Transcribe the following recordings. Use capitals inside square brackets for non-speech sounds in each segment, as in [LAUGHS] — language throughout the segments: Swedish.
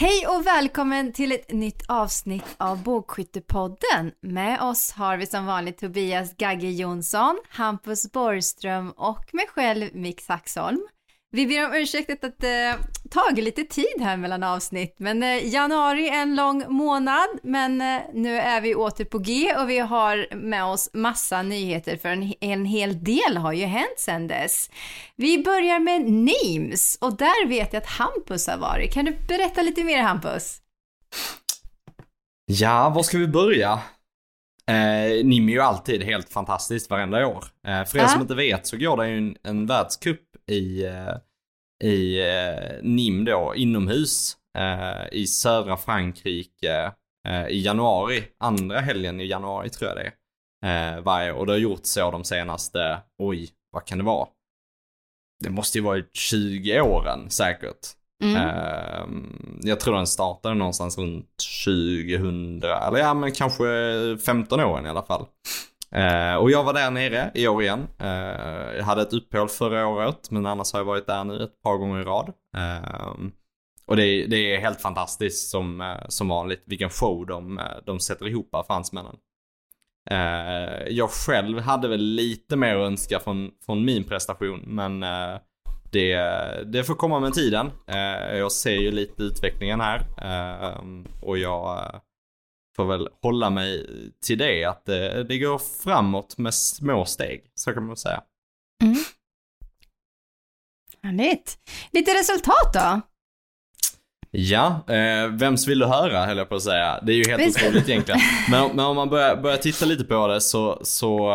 Hej och välkommen till ett nytt avsnitt av Bågskyttepodden. Med oss har vi som vanligt Tobias Gagge Jonsson, Hampus Borgström och mig själv Mick Saxholm. Vi ber om ursäkt att det eh, tagit lite tid här mellan avsnitt, men eh, januari är en lång månad, men eh, nu är vi åter på G och vi har med oss massa nyheter för en, en hel del har ju hänt sedan dess. Vi börjar med Names och där vet jag att Hampus har varit. Kan du berätta lite mer Hampus? Ja, var ska vi börja? Eh, NIM är ju alltid helt fantastiskt varenda år. Eh, för er som inte vet så går det ju en, en världscup i, eh, i eh, Nim då, inomhus eh, i södra Frankrike i januari, andra helgen i januari tror jag det är. Varje, och det har gjort så de senaste, oj, vad kan det vara? Det måste ju varit 20 åren säkert. Mm. Jag tror den startade någonstans runt 2000, eller ja men kanske 15 åren i alla fall. Eh, och jag var där nere i år igen. Eh, jag hade ett uppehåll förra året, men annars har jag varit där nu ett par gånger i rad. Eh, och det, det, är helt fantastiskt som, eh, som vanligt, vilken show de, eh, de sätter ihop, fransmännen. Eh, jag själv hade väl lite mer att önska från, från min prestation, men det, det får komma med tiden. jag ser ju lite utvecklingen här ehm, och jag får väl hålla mig till det, att det, det går framåt med små steg. Så kan man säga. Mm. Härligt. Lite resultat då? Ja, eh, vems vill du höra höll jag på att säga. Det är ju helt Visst. otroligt egentligen. [LAUGHS] Men, men, om man börjar, börjar titta lite på det så, så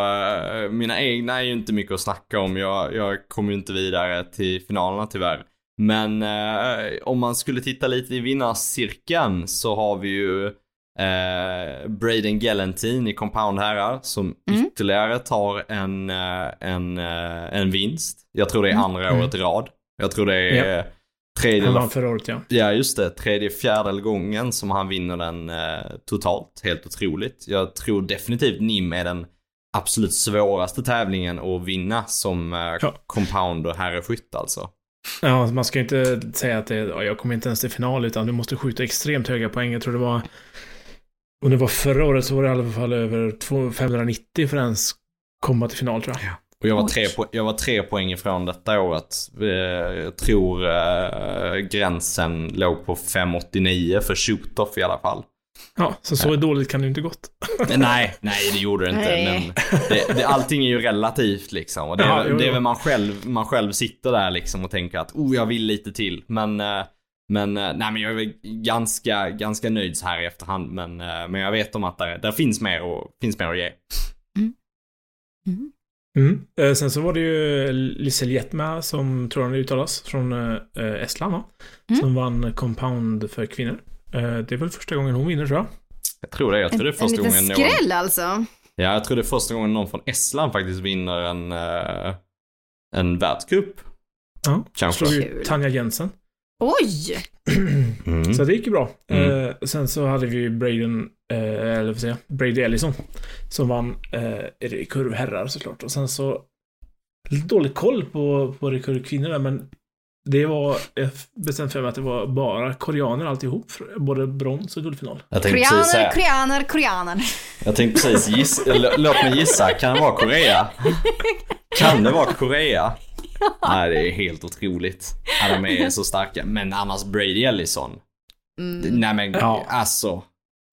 uh, mina egna är ju inte mycket att snacka om. Jag, jag kommer ju inte vidare till finalerna tyvärr. Men uh, om man skulle titta lite i vinnarcirkeln så har vi ju Eh, Braden Gellentin i Compound herrar som mm. ytterligare tar en, eh, en, eh, en vinst. Jag tror det är mm. andra mm. året i rad. Jag tror det är ja. tredje... Han förra året ja. Ja just det, tredje fjärde gången som han vinner den eh, totalt. Helt otroligt. Jag tror definitivt NIM är den absolut svåraste tävlingen att vinna som eh, ja. compound och herreskytt alltså. Ja, man ska inte säga att det, jag kommer inte ens till final utan du måste skjuta extremt höga poäng. Jag tror det var om det var förra året så var det i alla fall över 590 för att ens komma till final tror jag. Ja. Och jag var, tre jag var tre poäng ifrån detta året. Jag tror äh, gränsen låg på 589 för shoot-off i alla fall. Ja, så så ja. dåligt kan det inte gått. nej, nej det gjorde det inte. Nej. Men det, det, allting är ju relativt liksom. Och det, ja, det är väl man själv, man själv sitter där liksom och tänker att oh, jag vill lite till. Men äh, men, eh, nej men jag är ganska, ganska nöjd så här i efterhand. Men, eh, men jag vet om att det där finns, mer och, finns mer att ge. Mm. Mm. Mm. Eh, sen så var det ju Lissel Jetma som tror jag det uttalas, från Estland va? Mm. Som vann Compound för kvinnor. Det är väl första gången hon vinner tror jag. Jag tror det. Jag tror det är första en, en gången någon... skräll alltså? Ja, jag tror det är första gången någon från Estland faktiskt vinner en, en världscup. Ja, Kanske. slog ju Tanja Jensen. Oj! Mm. Så det gick ju bra. Mm. Eh, sen så hade vi Braden, eh, eller vad säger jag, Brady Ellison. Som vann eh, rekurv herrar såklart. Och sen så, lite dålig koll på, på rekurv kvinnor där, men det var, jag bestämde för mig att det var bara koreaner alltihop. Både brons och guldfinal. Koreaner, koreaner, koreaner. Jag tänkte precis gissa, låt mig gissa, kan det vara Korea? Kan det vara Korea? [LAUGHS] Nej, det är helt otroligt. Ja, de är så starka. Men annars Brady Ellison. Mm. Nej men ja. alltså.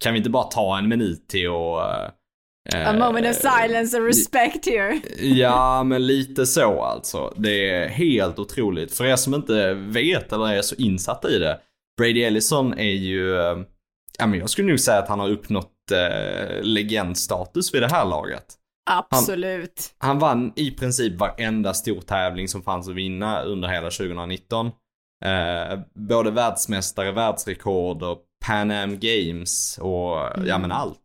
Kan vi inte bara ta en minut till och... Uh, A moment of silence and respect here. ja, men lite så alltså. Det är helt otroligt. För er som inte vet eller är så insatta i det. Brady Ellison är ju, uh, ja men jag skulle nog säga att han har uppnått uh, legendstatus vid det här laget. Absolut. Han, han, vann i princip varenda stor tävling som fanns att vinna under hela 2019. Eh, både världsmästare, världsrekord och Pan Am Games och mm. ja men allt.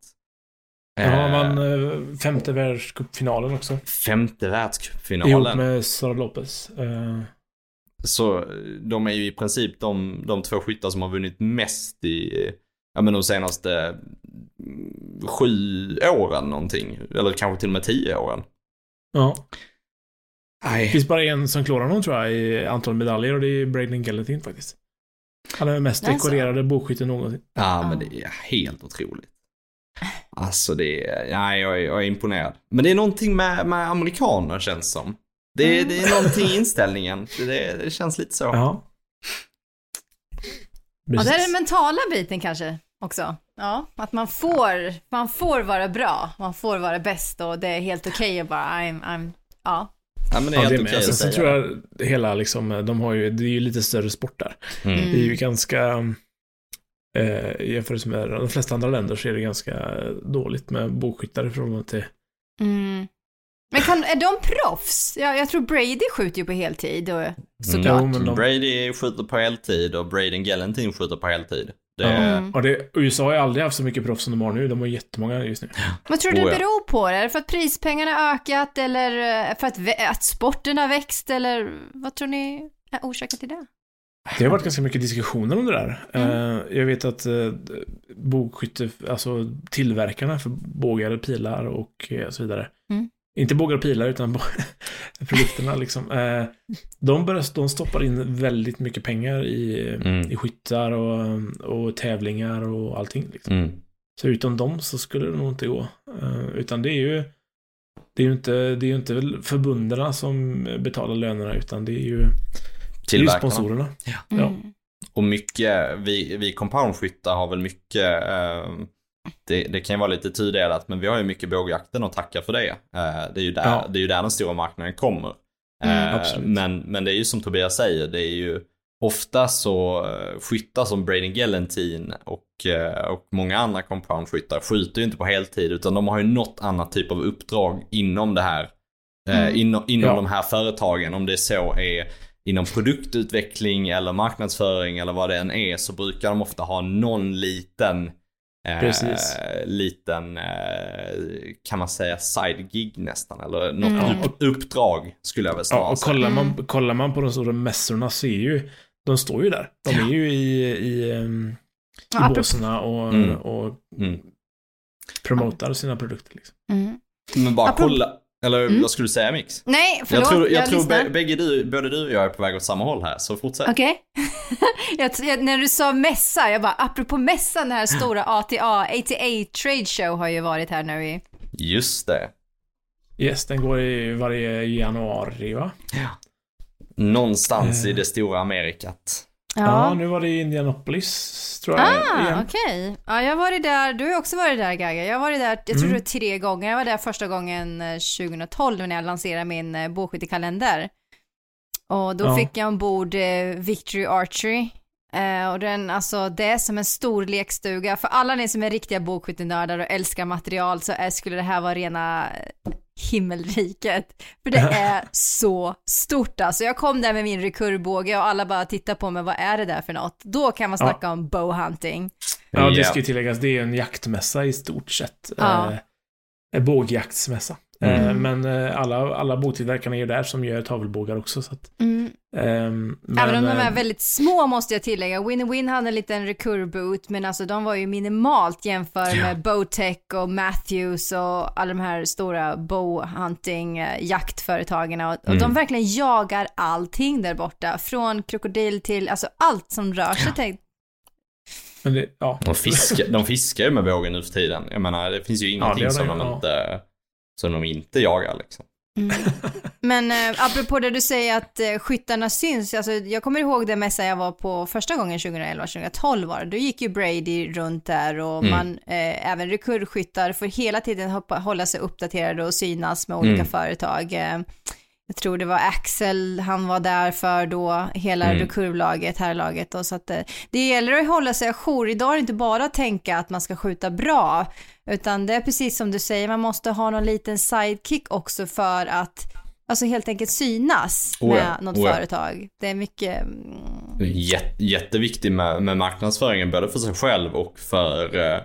Ja, han vann eh, femte världscupfinalen också. Femte världscupfinalen. Ihop med Sara Lopez. Uh... Så de är ju i princip de, de två skyttar som har vunnit mest i, ja men de senaste sju åren någonting. Eller kanske till och med tio åren. Ja. Nej. Det finns bara en som klarar honom tror jag i antal medaljer och det är Braden Gallatin faktiskt. Han är den mest Alltså. dekorerade bågskytten någonsin. Ja, Ja. men det är helt otroligt. Alltså det är, ja, jag, är, jag är imponerad. Men det är någonting med, med amerikaner känns som. Det, är- det är någonting i inställningen. Det, det känns lite så. Ja. Ja, det är den mentala biten kanske också. Ja, att man får, man får vara bra, man får vara bäst och det är helt okej att bara, I'm, I'm, ja. Ja, men det är Ja, helt okej Sen att så tror jag hela liksom, de har ju, det är ju lite större sport där. Mm. Det är ju ganska, eh, i jämförelse med de flesta andra länder så är det ganska dåligt med bågskyttar i förhållande till Mm. Men kan, är de proffs? Ja, jag tror Brady skjuter ju på heltid och såklart. Jo, men de- Brady skjuter på heltid och Braden Gellentin skjuter på heltid. Det Ja. är, Mm. Och det, USA har ju aldrig haft så mycket proffs som de har nu. De har jättemånga just nu. Vad tror du Oh, det ja. beror på? Är det för att prispengarna har ökat eller eh, för att, att sporten har växt eller vad tror ni är orsaken till det? Det har varit ganska mycket diskussioner om det där. Mm. Eh, jag vet att eh, bågskytte, alltså tillverkarna för bågar och pilar och eh, så vidare. Inte bågar och pilar utan [LAUGHS] produkterna liksom. Eh, de, börjar, de stoppar in väldigt mycket pengar i, Mm. i skyttar och, och tävlingar och allting. Liksom. mm. Så utan dem så skulle det nog inte gå. Eh, utan det är ju det är ju inte, det är ju inte väl förbunderna som betalar lönerna utan det är ju, det är ju sponsorerna. Ja. Mm. Och mycket, vi, vi compoundskyttar har väl mycket, eh, det, det kan ju vara lite tudelat, men vi har ju mycket bågjakten att tacka för det. Eh, det, är ju där, Ja. det är ju där den stora marknaden kommer. Mm, Eh, men, men det är ju som Tobias säger, det är ju ofta så eh, skyttar som Braden Gellentin och, och många andra compoundskyttar skjuter ju inte på heltid utan de har ju något annat typ av uppdrag inom det här. Mm. inom inom Ja. de här företagen, om det så är inom produktutveckling eller marknadsföring eller vad det än är så brukar de ofta ha någon liten eh, Precis. liten, eh, kan man säga, side-gig nästan. Eller något Mm. upp, uppdrag skulle jag väl Ja, snarare och säga. kollar man, Mm. kollar man på de stora mässorna så är ju, de står ju där. De är ju i, i, Ja, i apropå- båsarna och, Mm. och Mm. promotar sina produkter. Liksom. Mm. Men bara Apropå- kolla, eller Mm. vad skulle du säga Mix? Nej, förlåt, jag tror, jag tror lyssnar. bä- bägge du, både du och jag är på väg åt samma håll här, så fortsätt. Okej. [LAUGHS] jag, jag, när du sa mässa, jag bara, apropå mässan, den här stora [GASPS] ATA, ATA Trade Show har ju varit här nu i... Just det. Yes, den går i varje januari va? Någonstans Eh. i det stora Amerikat. Ja, nu var det i Indianapolis tror jag. Ah, okej. Ja, jag har varit där, du har också varit där Gaga. Jag har varit där, jag tror Mm. det var tre gånger. Jag var där första gången eh, 2012 när jag lanserade min eh, bågskyttekalender. Och då Ja. fick jag ombord eh, Victory Archery. Eh, och den, alltså det är som en stor lekstuga. För alla ni som är riktiga bågskyttenördar och älskar material så är, skulle det här vara rena eh, himmelriket. För det är [LAUGHS] så stort alltså. Jag kom där med min rekurrbåge och alla bara tittar på mig, vad är det där för något? Då kan man Ja. snacka om bowhunting. Ja, det Ja. ska ju tilläggas. Det är en jaktmässa i stort sett. Ja. Eh, en bågjaktsmässa. Mm. Eh, men eh, alla, alla båttillverkarna är ju där som gör tavelbågar också. Så att, Mm. Ehm, men, Även om de är väldigt små måste jag tillägga. Winnie Win hade en liten recurboot, men alltså de var ju minimalt jämfört med Bowtech och Matthews och alla de här stora bowhunting eh, jaktföretagen. Och, och Mm. de verkligen jagar allting där borta. Från krokodil till, alltså allt som rör sig. Tänk, men det, ja. De fiskar, de fiskar ju med bågen nu för tiden. Jag menar, det finns ju ingenting det som, gör de, de ja. inte, som de inte jagar liksom. Mm. Men eh, apropå det du säger att eh, skyttarna syns, alltså, jag kommer ihåg den mässa jag var på första gången 2011-2012 var det. Då gick ju Brady runt där och Mm. man, eh, även rekurrskyttar får hela tiden hoppa, hålla sig uppdaterade och synas med olika Mm. företag. Eh, jag tror det var Axel han var där för då, hela Mm. rekurvlaget, här laget och så att eh, det gäller att hålla sig ajour. Idag är det inte bara att tänka att man ska skjuta bra, utan det är precis som du säger, man måste ha någon liten sidekick också för att Alltså helt enkelt synas Oh ja, med något oh ja. företag. Det är mycket... mm, Det är Jät, jätteviktigt med, med marknadsföringen, både för sig själv och för, eh,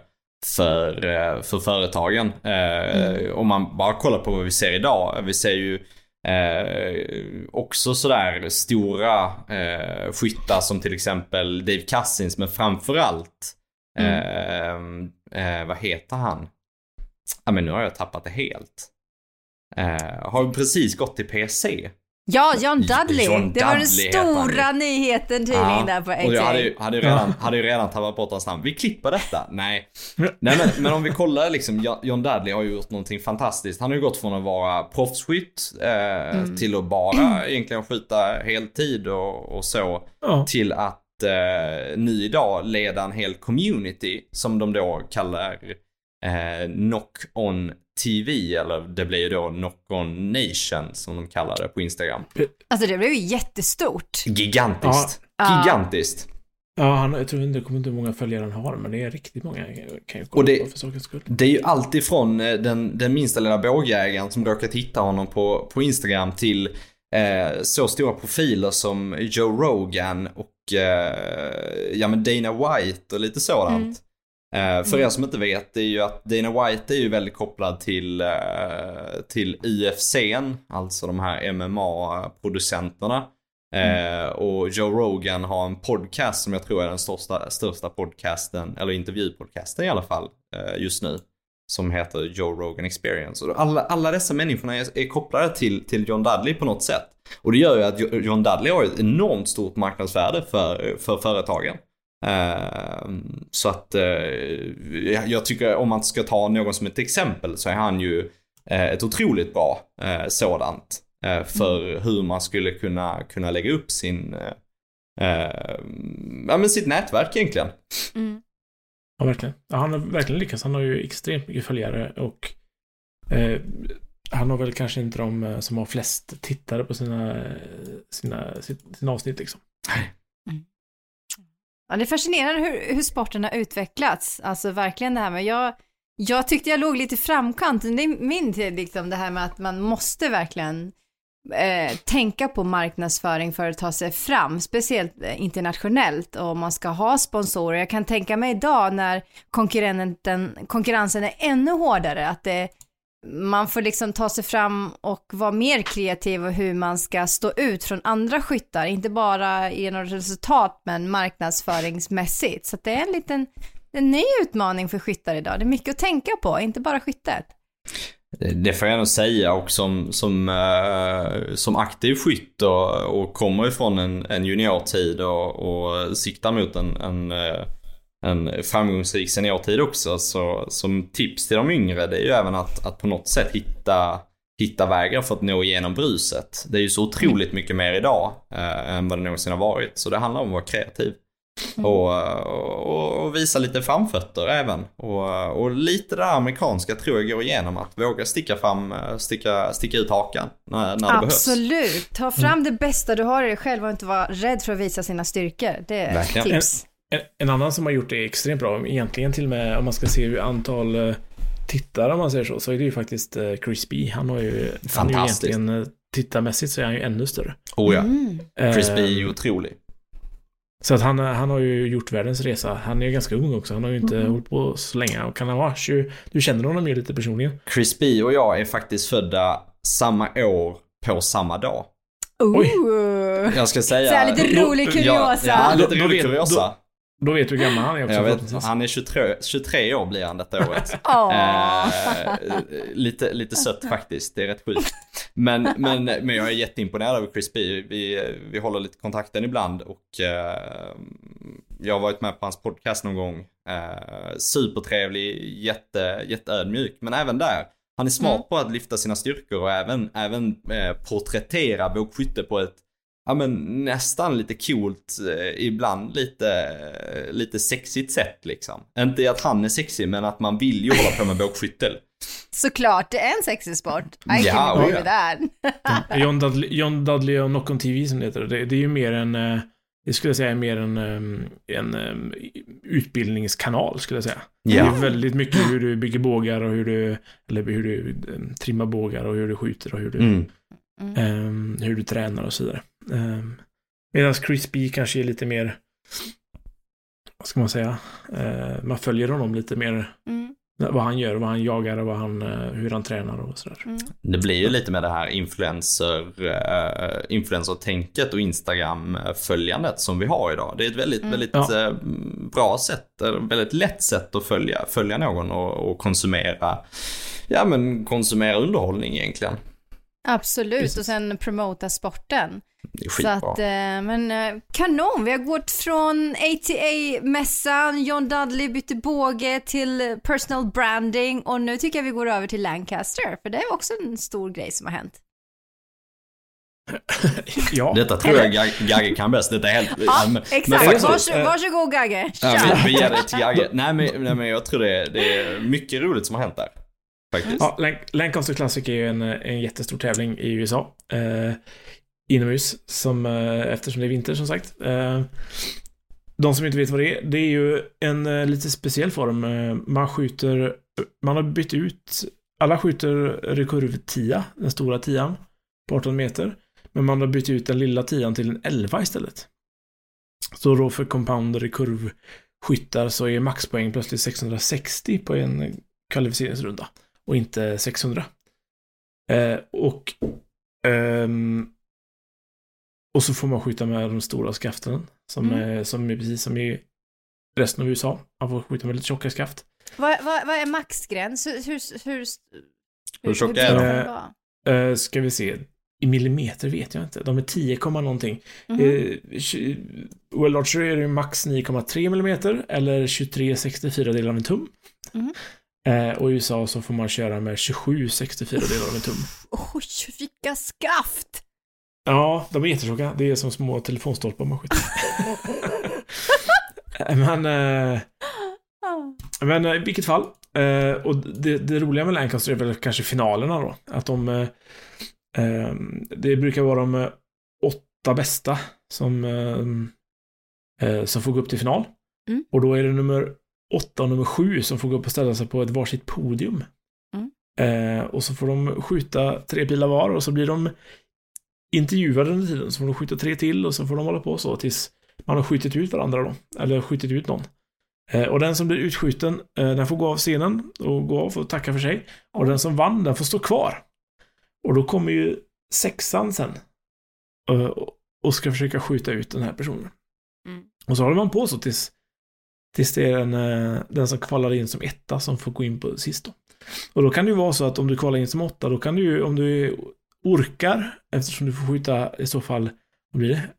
för, eh, för företagen. Eh, Om man bara kollar på vad vi ser idag, vi ser ju eh, också sådär stora eh, skyttar som till exempel Dave Cousins, men framförallt, eh, eh, vad heter han? Ja men nu har jag tappat det helt. Eh, har precis gått till PC. Ja, John Dudley. John det var den Dudley stora nyheten tydligen där på och ATA. jag hade, ju- hade, ju redan, hade ju redan tappat bort hans namn. Vi klipper detta. Nej. Nej men, men om vi kollar liksom, Jo- John Dudley har ju gjort någonting fantastiskt. Han har ju gått från att vara proffsskytt eh, till att bara [CLEARS THROAT] egentligen skjuta heltid och, och så. Ja. Till att eh, nu idag leda en hel community som de då kallar eh, Knock On TV eller det blir ju då Knock On Nation som de kallar det på Instagram. Alltså det blev ju jättestort. Gigantiskt. Ja. Gigantiskt. Ja, han, jag tror inte, jag kommer inte hur många följare han har, men det är riktigt många. Kan jag Och det- på för sakens skull. Det är ju alltifrån eh, den, den minsta lilla bågjägaren som råkat hitta honom på, på Instagram till eh, så stora profiler som Joe Rogan och eh, ja men Dana White och lite sådant. Eh, för er som inte vet, det är ju att Dana White är ju väldigt kopplad till, eh, till UFCn, alltså de här MMA-producenterna. Eh, och Joe Rogan har en podcast som jag tror är den största, största podcasten, eller intervjupodcasten i alla fall, eh, just nu. Som heter Joe Rogan Experience. Och alla, alla dessa människorna är, är kopplade till, till John Dudley på något sätt. Och det gör ju att Jo- John Dudley har ett enormt stort marknadsvärde för, för företagen. Eh, så att eh, jag tycker om man ska ta någon som ett exempel så är han ju eh, ett otroligt bra eh, sådant. Eh, för hur man skulle kunna, kunna lägga upp sin, ja men sitt nätverk egentligen. Mm. Ja, verkligen. Ja, han har verkligen lyckats. Han har ju extremt mycket följare och eh, han har väl kanske inte de som har flest tittare på sina, sina, sitt- sina avsnitt liksom. Ja, det är fascinerande hur, hur sporten har utvecklats. Alltså verkligen det här med, jag, jag tyckte jag låg lite i framkant. Det är min tid liksom det här med att man måste verkligen eh, tänka på marknadsföring för att ta sig fram, speciellt eh, internationellt och man ska ha sponsorer. Jag kan tänka mig idag när konkurrenten, konkurrensen är ännu hårdare, att det, man får liksom ta sig fram och vara mer kreativ och hur man ska stå ut från andra skyttar, inte bara genom resultat men marknadsföringsmässigt. Så att det är en liten en ny utmaning för skyttar idag. Det är mycket att tänka på, inte bara skyttet. Det får jag nog säga och som, som, eh, som aktiv skytt och, och kommer ifrån en, en juniortid och, och siktar mot en, en, eh, en framgångsrik seniortid också. Så som tips till de yngre det är ju även att, att på något sätt hitta, hitta vägar för att nå igenom bruset. Det är ju så otroligt mycket mer idag eh, än vad det någonsin har varit. Så det handlar om att vara kreativ. Och, och, och visa lite framfötter även. Och, och lite det amerikanska tror jag går igenom. Att våga sticka fram, sticka, sticka ut hakan när, när det behövs. Absolut. Ta fram det bästa du har i dig själv och inte vara rädd för att visa sina styrkor. Det är Verkligen. tips. En, en annan som har gjort det extremt bra, egentligen till och med om man ska se hur antal eh, tittare om man säger så, så är det ju faktiskt eh, Chris B. Han har ju, han är ju Fantastiskt. egentligen, eh, tittarmässigt så är han ju ännu större. Oh ja. Mm. Chris B är ju otrolig. Så att han, han har ju gjort världens resa. Han är ju ganska ung också. Han har ju inte Mm. hållit på så länge. Och kan han vara 20... Du känner honom ju lite personligen. Chris B och jag är faktiskt födda samma år på samma dag. Oj. Jag ska säga... Så här lite rolig kuriosa. Ja, ja lite rolig kuriosa. Då vet du hur gammal han är också Jag vet, han är 23, 23 år blir han detta året. [LAUGHS] Eh, lite, lite sött faktiskt, det är rätt sjukt. Men, men, men jag är jätteimponerad av Chris B. Vi, vi håller lite kontakten ibland och eh, jag har varit med på hans podcast någon gång. Eh, supertrevlig, jätte, jätteödmjuk, men även där. Han är smart Mm. på att lyfta sina styrkor och även, även eh, porträttera bågskytte på ett Ja men nästan lite coolt, eh, ibland lite, eh, lite sexigt sätt liksom. Inte att han är sexig men att man vill ju hålla på med bågskytte. [LAUGHS] Såklart, det är en sexig sport. I Ja, can agree oh ja. with that. John Dudley, John Dudley och Knock on TV som det heter. Det, det är ju mer en... eh, Det skulle jag säga är mer en, eh, en eh, utbildningskanal skulle jag säga. Det Ja. är väldigt mycket hur du bygger bågar och hur du... Eller hur du eh, trimmar bågar och hur du skjuter och hur du... Mm. Ehm, hur du tränar och så vidare. Um, Medan Chris B kanske är lite mer, vad ska man säga, Eh, man följer honom lite mer, Mm, vad han gör, vad han jagar och vad han, eh, hur han tränar och sådär. mm. Det blir ju lite med det här influencer, uh, influencer-tänket och Instagram-följandet som vi har idag. Det är ett väldigt, Mm. väldigt Ja. eh, bra sätt, väldigt lätt sätt att följa, följa någon och, och konsumera, ja men konsumera underhållning egentligen. Absolut, Precis. och sen promota sporten. Så att, eh, men eh, kanon, vi har gått från ATA-mässan, John Dudley bytte båge till personal branding och nu tycker jag vi går över till Lancaster, för det är också en stor grej som har hänt. [CLEARS THROAT] ja. Detta tror jag Gagge kan bäst. Detta är helt... [LAUGHS] Ja, men, exakt. Men Varsågod, varsågod Gagge. Ja, vi, vi ger det till Gagge. [LAUGHS] Nej men, nej, men jag tror det är, det är mycket roligt som har hänt där. Faktiskt. Ja, Lancaster Classic är ju en, en jättestor tävling i USA. Eh, inomhus, som, eh, eftersom det är vinter som sagt. Eh, de som inte vet vad det är, det är ju en eh, lite speciell form. Eh, man skjuter, man har bytt ut, alla skjuter rekurv 10, den stora tian, på 18 meter. Men man har bytt ut den lilla tian till en 11 istället. Så då för compounder i kurvskyttar så är maxpoäng plötsligt 660 på en kvalificeringsrunda. Och inte 600. Eh, och ehm, och så får man skjuta med de stora skaften. Som, mm. är, som är precis som i resten av USA. Man får skjuta med lite tjocka skaft. Vad, vad, vad är maxgräns? Hur, hur, hur, hur tjocka är de? Uh, ska vi se. I millimeter vet jag inte. De är 10, någonting. Mm -hmm. uh, World Archer är det max 9,3 millimeter eller 23 64 delar av en tum. Mm -hmm. Uh, och i USA så får man köra med 27 64 delar av en tum. Oj, vilka skaft! Ja, de är jättetjocka. Det är som små telefonstolpar man skjuter. [LAUGHS] men... Eh, men i vilket fall. Eh, och det, det, roliga med Lancaster är väl kanske finalerna då. Att de... Eh, ehm, det brukar vara de eh, åtta bästa som, eh, eh, som får gå upp till final. Mm. Och då är det nummer åtta och nummer sju som får gå upp och ställa sig på ett varsitt podium. Mm. och så får de skjuta tre pilar var och så blir de intervjuade under tiden, så får de skjuta tre till och så får de hålla på så tills man har skjutit ut varandra då, eller skjutit ut någon. Eh, och den som blir utskjuten, eh, den får gå av scenen och gå av och tacka för sig. Och den som vann, den får stå kvar. Och då kommer ju sexan sen eh, och ska försöka skjuta ut den här personen. Mm. Och så håller man på så tills, tills det är den, den som kvalar in som etta som får gå in på sist då. Och då kan det ju vara så att om du kvalar in som åtta, då kan du ju, om du orkar, eftersom du får skjuta i så fall, vad blir det?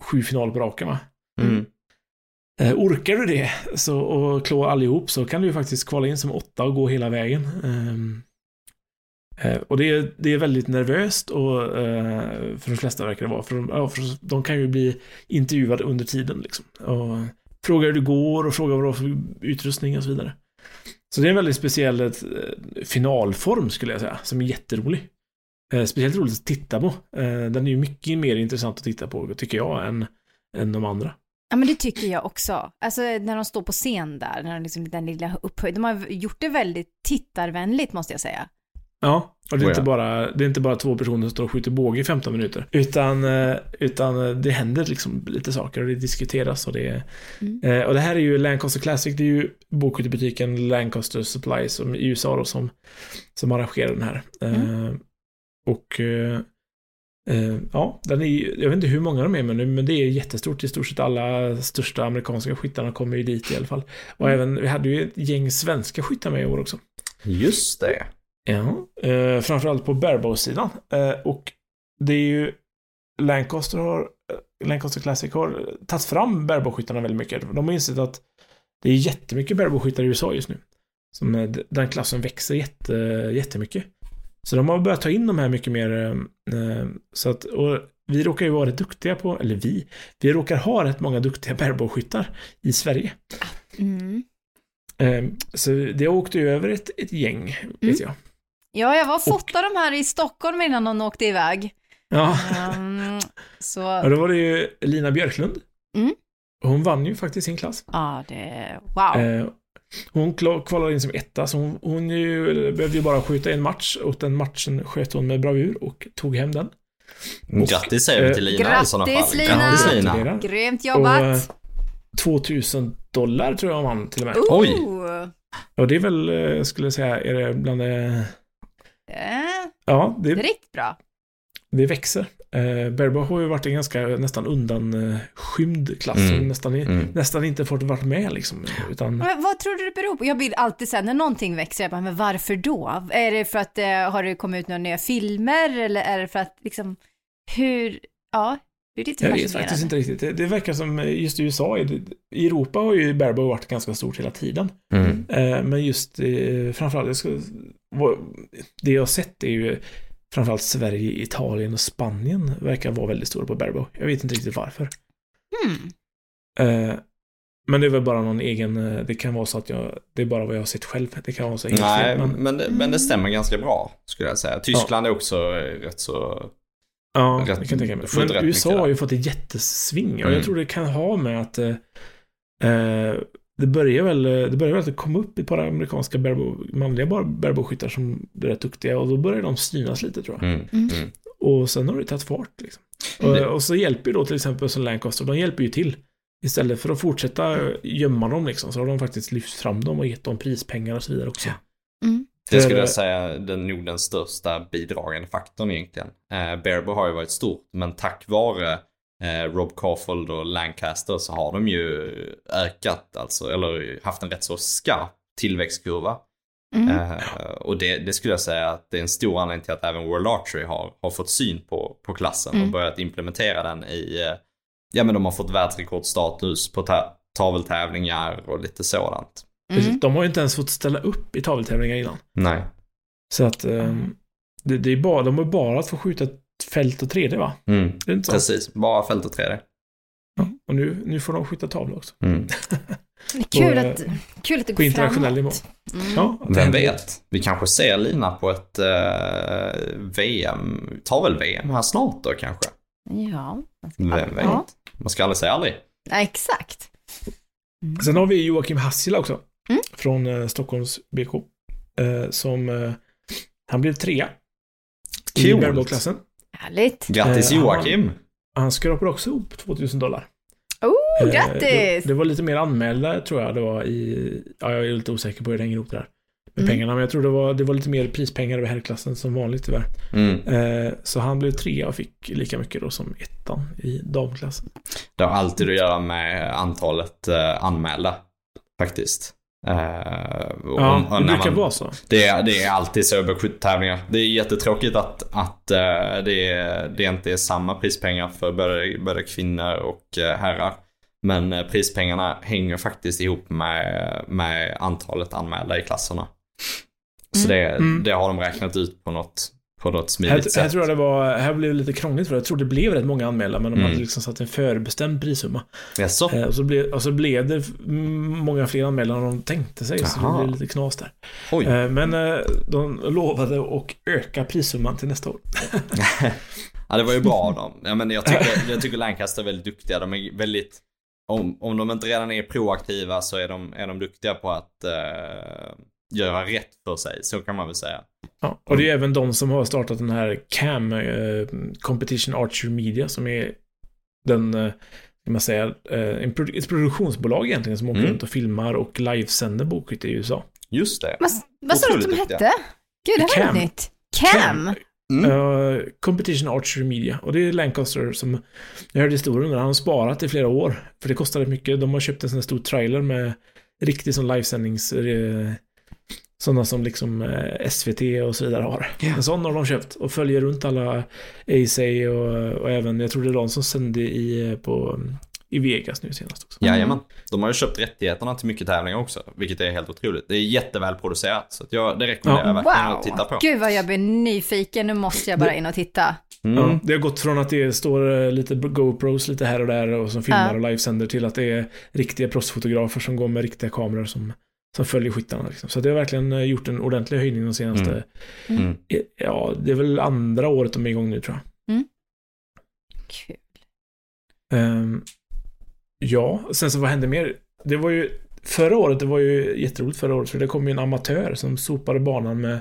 Sju finaler på raken va? Mm. Eh, orkar du det så, och klå allihop så kan du ju faktiskt kvala in som åtta och gå hela vägen. Um, eh, och det är, det är väldigt nervöst och eh, för de flesta verkar det vara. För de, ja, för de kan ju bli intervjuade under tiden liksom. Och fråga hur det går och fråga vad du har för utrustning och så vidare. Så det är en väldigt speciell ett, finalform skulle jag säga, som är jätterolig. Eh, speciellt roligt att titta på. Eh, den är ju mycket mer intressant att titta på, tycker jag, än, än de andra. Ja men det tycker jag också. Alltså när de står på scen där, när de liksom, den lilla upphöjd. De har gjort det väldigt tittarvänligt måste jag säga. Ja, och det är, oh, inte, bara, det är inte bara två personer som står och skjuter båge i 15 minuter. Utan, eh, utan det händer liksom lite saker och det diskuteras och det mm. Och det här är ju Lancaster Classic, det är ju bokskyttebutiken Lancaster Supply som i USA då som, som arrangerar den här. Mm. Och eh, eh, ja, den är, jag vet inte hur många de är med nu, men det är jättestort. I stort sett alla största amerikanska skyttarna kommer ju dit i alla fall. Och mm. även, vi hade ju ett gäng svenska skyttar med i år också. Just det. Ja, eh, framförallt på barebow-sidan. Eh, och det är ju Lancaster har, eh, Lancaster Classic har tagit fram barebow-skyttarna väldigt mycket. De har insett att det är jättemycket barebow-skyttar i USA just nu. Som eh, den klassen växer jätte, jättemycket. Så de har börjat ta in de här mycket mer. Eh, så att, och vi råkar ju vara rätt duktiga på, eller vi, vi råkar ha rätt många duktiga bärbåskyttar i Sverige. Mm. Eh, så det åkte ju över ett, ett gäng, vet mm. jag. Ja, jag var och fotade de här i Stockholm innan de åkte iväg. Ja. Um, så... [LAUGHS] Ja, då var det ju Lina Björklund. Mm. Hon vann ju faktiskt sin klass. Ja, det... Wow. Eh, hon kvalade in som etta, så hon, hon ju, behövde ju bara skjuta en match och den matchen sköt hon med bravur och tog hem den. Och, grattis säger vi till Lina grattis, i sådana fall. Lina. Grattis Lina! Grymt jobbat! Och, 2000 dollar tror jag hon vann till och med. Oj! Och det är väl, eh, skulle jag säga, är det bland det... Ja, det är riktigt bra. det växer. Eh, Barebow har ju varit en ganska nästan undanskymd klass Mm. nästan, Mm. nästan inte fått varit med liksom. Utan, Men vad tror du det beror på? Jag blir alltid så här, när någonting växer, jag bara, men varför då? Är det för att eh, har det kommit ut några nya filmer eller är det för att liksom, hur, ja, hur är lite jag vet faktiskt inte riktigt. Det, det verkar som eh, just i USA, i, i Europa har ju Barebow varit ganska stort hela tiden. Mm. Eh, men just eh, framförallt, jag ska, vad, det jag har sett är ju framförallt Sverige, Italien och Spanien verkar vara väldigt stora på Barebow. Jag vet inte riktigt varför. Eh, men det är väl bara någon egen, det kan vara så att jag, det är bara vad jag har sett själv. Det kan vara så helt Nej, fel, men, men, det, men det stämmer ganska bra, skulle jag säga. Tyskland är också rätt så... ja, rätt- det kan jag tänka mig. Men USA har ju fått ett jättesving och Mm. jag tror det kan ha med att eh, eh, det börjar väl, det börjar väl att det kom upp ett par amerikanska barebow, manliga barebow-skyttar som är rätt duktiga och då börjar de synas lite tror jag. Mm. Mm. Mm. Och sen har det tagit fart. Liksom. Och, Det- och så hjälper ju då till exempel som Lancaster, de hjälper ju till. Istället för att fortsätta gömma dem liksom, så har de faktiskt lyft fram dem och gett dem prispengar och så vidare också. Ja. Det skulle jag säga den nog den största bidragande faktorn egentligen. Eh, Barebow har ju varit stort, men tack vare eh, Rob Caulfield och Lancaster så har de ju ökat, alltså, eller haft en rätt så skarp tillväxtkurva. Mm. Eh, och det, det skulle jag säga att det är en stor anledning till att även World Archery har, har fått syn på, på klassen Mm. och börjat implementera den i, eh, ja men de har fått världsrekordstatus på ta- taveltävlingar och lite sådant. Mm. De har ju inte ens fått ställa upp i taveltävlingar innan. Nej. Så att ehm, det, det är bara, de har bara att få skjuta ett fält och 3D va? Mm. Det är inte så? Precis, bara fält och 3D. Ja. Och nu, nu får de skjuta tavla också. Mm. [LAUGHS] Kul på, att, kul att det På går internationell nivå. Mm. Ja, Vem vet? Vi kanske ser Lina på ett eh, VM, tavel-VM här snart då kanske. Ja, Vem vet? Ja. Man ska aldrig säga aldrig. ja, exakt. Sen har vi Joakim Hassila också. Mm. Från eh, Stockholms BK. Eh, som, eh, han blev trea. I Coolt. barebow-klassen. Härligt. Grattis Eh, Joakim! Han skrapade också ihop 2000 dollar. Oh, grattis! Det, det var lite mer anmälda tror jag det var i, ja jag är lite osäker på hur det hänger ihop det där. Med Mm. pengarna, men jag tror det var, det var lite mer prispengar över herrklassen som vanligt tyvärr. Mm. Eh, så han blev trea och fick lika mycket då som ettan i damklassen. Det har alltid att göra med antalet eh, anmälda, faktiskt. Och- Ja, och det när brukar man- vara så. Det är, det är alltid så över 70-tävlingar. Det är jättetråkigt att, att eh, det, det inte är samma prispengar för både, både kvinnor och eh, herrar. Men eh, prispengarna hänger faktiskt ihop med, med antalet anmälda i klasserna. Så det, Mm. det har de räknat ut på något, på något Här, smidigt här sätt. tror jag det var, här blev det lite krångligt för jag tror det blev rätt många anmälda men de Mm. hade liksom satt en förbestämd prissumma. Jaså? Eh, och, så blev, och så blev det många fler anmälda än de tänkte sig så Jaha. det blev lite knas där. Eh, men eh, de lovade att öka prissumman till nästa år. [LAUGHS] Ja, det var ju bra av dem. Ja, men jag, tycker, [LAUGHS] jag tycker Lancaster är väldigt duktiga. De är väldigt... Om, om de inte redan är proaktiva så är de, är de duktiga på att eh, göra rätt för sig. Så kan man väl säga. Ja, och det är även de som har startat den här CAM, eh, Competition Archer Media, som är den, eh, kan man säga, eh, en produ- ett produktionsbolag egentligen som åker Mm. runt och filmar och livesänder bokskytte i USA. Just det. Vad, vad sa du att de hette? Gud, det här var Cam. nytt. Cam. Mm. Eh, Competition Archer Media. Och det är Lancaster som, jag hörde historien där, han har sparat i flera år. För det kostade mycket. De har köpt en sån här stor trailer med riktig sån livesändnings... Eh, sådana som liksom eh, SVT och så vidare har. Ja. En sån har de köpt och följer runt alla AC och, och även, jag tror det är de som sände i, på, i Vegas nu senast också. Jajamän. De har ju köpt rättigheterna till mycket tävlingar också. Vilket är helt otroligt. Det är jätteväl producerat. Så att jag, det rekommenderar jag verkligen att titta på. Wow. Gud vad jag blir nyfiken. Nu måste jag bara in och titta. Mm. Ja, det har gått från att det står eh, lite GoPros lite här och där och som filmar Ja. och livesänder till att det är riktiga proffsfotografer som går med riktiga kameror som, som följer skyttarna. Liksom. Så det har verkligen eh, gjort en ordentlig höjning de senaste, Mm. Mm. eh, ja, det är väl andra året de är igång nu tror jag. Kul. Ehm, ja, sen så vad hände mer? Det var ju, förra året, det var ju jätteroligt förra året för det kom ju en amatör som sopade banan med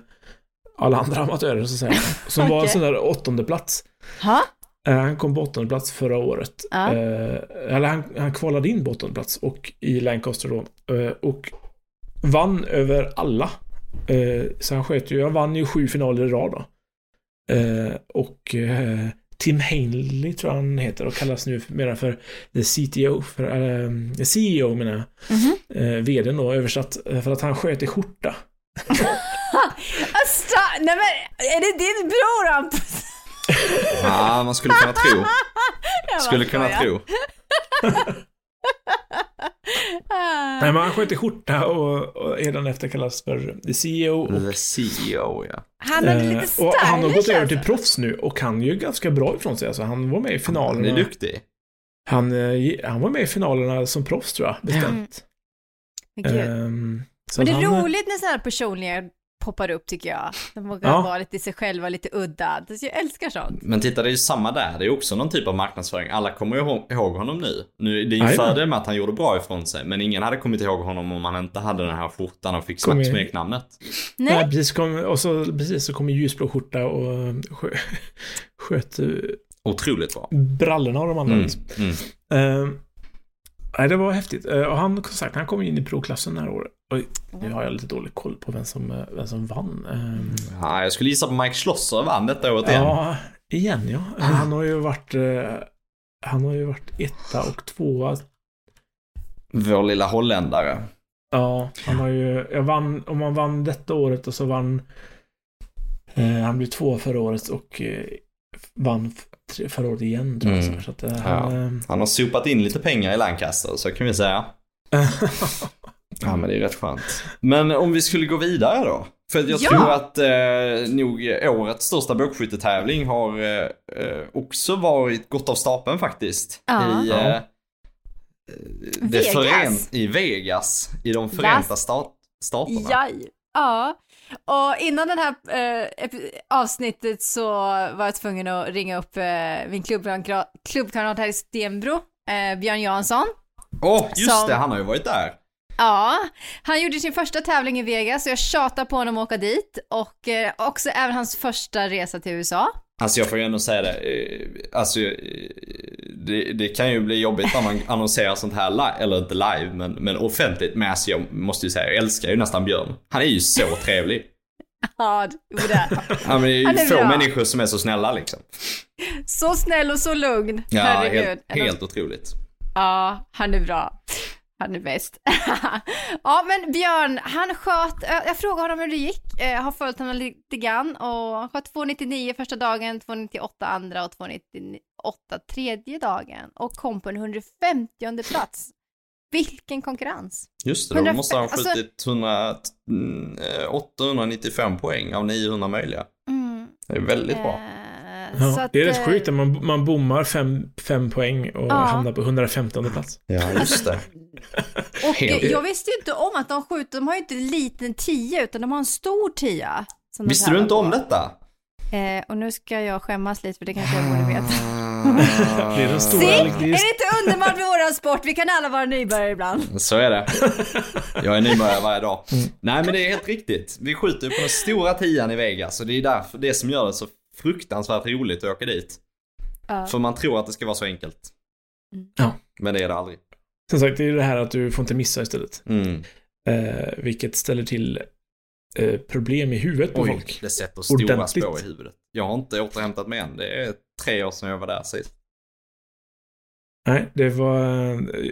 alla andra [LAUGHS] amatörer så att säga. Som var en sån där åttonde plats. Ha? Eh, Han kom på åttonde plats förra året. Ja. Eh, eller han, han kvalade in på åttonde plats och i Lancaster då. Eh, och vann över alla. Eh, så han sköt ju, han vann ju sju finaler i rad då. Eh, och eh, Tim Hainley tror jag han heter och kallas nu mera för the CTO, för, äh, CEO menar jag. Mm -hmm. eh, VDn då översatt, för att han sköt i skjorta. [LAUGHS] alltså, nej men, är det din bror Hampus? [LAUGHS] ja, man skulle kunna tro. [LAUGHS] Skulle kunna tro. Nej, men han sköt i skjorta och, och redan efter kallas för The CEO. Och, the CEO, ja. Han är lite stylish, Och han har gått över till proffs nu och kan ju ganska bra ifrån sig. Alltså, han var med i finalerna. Han är duktig. Han, eh, han var med i finalerna som proffs tror jag, bestämt. Mm. Um, men det är han, roligt när sådana här personliga poppar upp tycker jag. De vågar ja. vara lite sig själva, lite udda. Jag älskar sånt. Men titta, det är ju samma där. Det är också någon typ av marknadsföring. Alla kommer ju ihåg honom nu. nu det är ju fördel med att han gjorde bra ifrån sig. Men ingen hade kommit ihåg honom om han inte hade den här skjortan och fick smeknamnet. Nej. Nej, precis. Kom, och så, precis så kommer ljusblå skjorta och skö, [LAUGHS] sköt... Otroligt bra. Brallorna av de andra. Mm, mm. Uh, Nej, det var häftigt. Uh, och han, sagt, han kom in i proklassen det här året. Oj, nu har jag lite dålig koll på vem som, eh, vem som vann. Um, ja, jag skulle gissa på Mike Schlosser vann detta året igen. Ja, igen ja. Han har ju varit, uh, han har ju varit etta och tvåa. Vår lilla holländare. Ja, han har ju, jag vann, om han vann detta året och så vann, han blev två förra året och vann förra året igen tror jag. Mm. Så att, han, ja. han har sopat in lite pengar i Lancaster, så kan vi säga. [LAUGHS] Ja men det är rätt skönt. Men om vi skulle gå vidare då. För jag ja. tror att eh, nog årets största bågskyttetävling har eh, eh, också varit gått av stapeln faktiskt. Ja. I, eh, det Vegas. i Vegas. I de förenta stat staterna. Ja. ja. Och innan det här eh, avsnittet så var jag tvungen att ringa upp eh, min klubbkamrat här i Stenbro, eh, Björn Jansson. Åh, oh, just som, det, han har ju varit där. Ja, han gjorde sin första tävling i Vegas och jag tjatar på honom att åka dit och eh, också även hans första resa till USA. Alltså jag får ju ändå säga det, eh, alltså eh, det, det, kan ju bli jobbigt när man [LAUGHS] annonserar sånt här live, eller inte live men, men offentligt. Men alltså jag måste ju säga, jag älskar ju nästan Björn. Han är ju så [LAUGHS] trevlig. ja, det. Ja, men det är ju få bra. människor som är så snälla liksom. Så snäll och så lugn. Ja, Herregud. helt, helt otroligt. Ja, han är bra. Han är bäst. [LAUGHS] ja, men Björn, han sköt, jag frågade honom hur det gick, jag har följt honom lite grann och han sköt 2,99 första dagen, 2,98 andra och 2,98 tredje dagen och kom på en 150 plats. Vilken konkurrens! Just det, då måste han ha alltså- skjutit alltså, 895 poäng av 900 möjliga. Mm, det är väldigt bra. Eh, Ja, att, det är rätt sjukt att man, man bommar fem, fem poäng och ja. hamnar på 115 plats. Ja, just det. [LAUGHS] och jag visste ju inte om att de skjuter, de har ju inte en liten tia utan de har en stor tia. Visste du inte om detta? Eh, och nu ska jag skämmas lite för det kanske jag borde veta. [LAUGHS] det är stora... Se, är det inte underbart med våran sport? Vi kan alla vara nybörjare ibland. Så är det. Jag är nybörjare varje dag. Mm. Nej men det är helt riktigt. Vi skjuter på den stora tian i Vegas och det är därför det som gör det så fruktansvärt roligt att åka dit. Uh. För man tror att det ska vara så enkelt. Mm. Ja. Men det är det aldrig. Som sagt, det är det här att du får inte missa istället. Mm. Eh, vilket ställer till eh, problem i huvudet på Oj, folk. det sätter stora Ordentligt. spår i huvudet. Jag har inte återhämtat mig än. Det är tre år sedan jag var där sist. Nej, det var...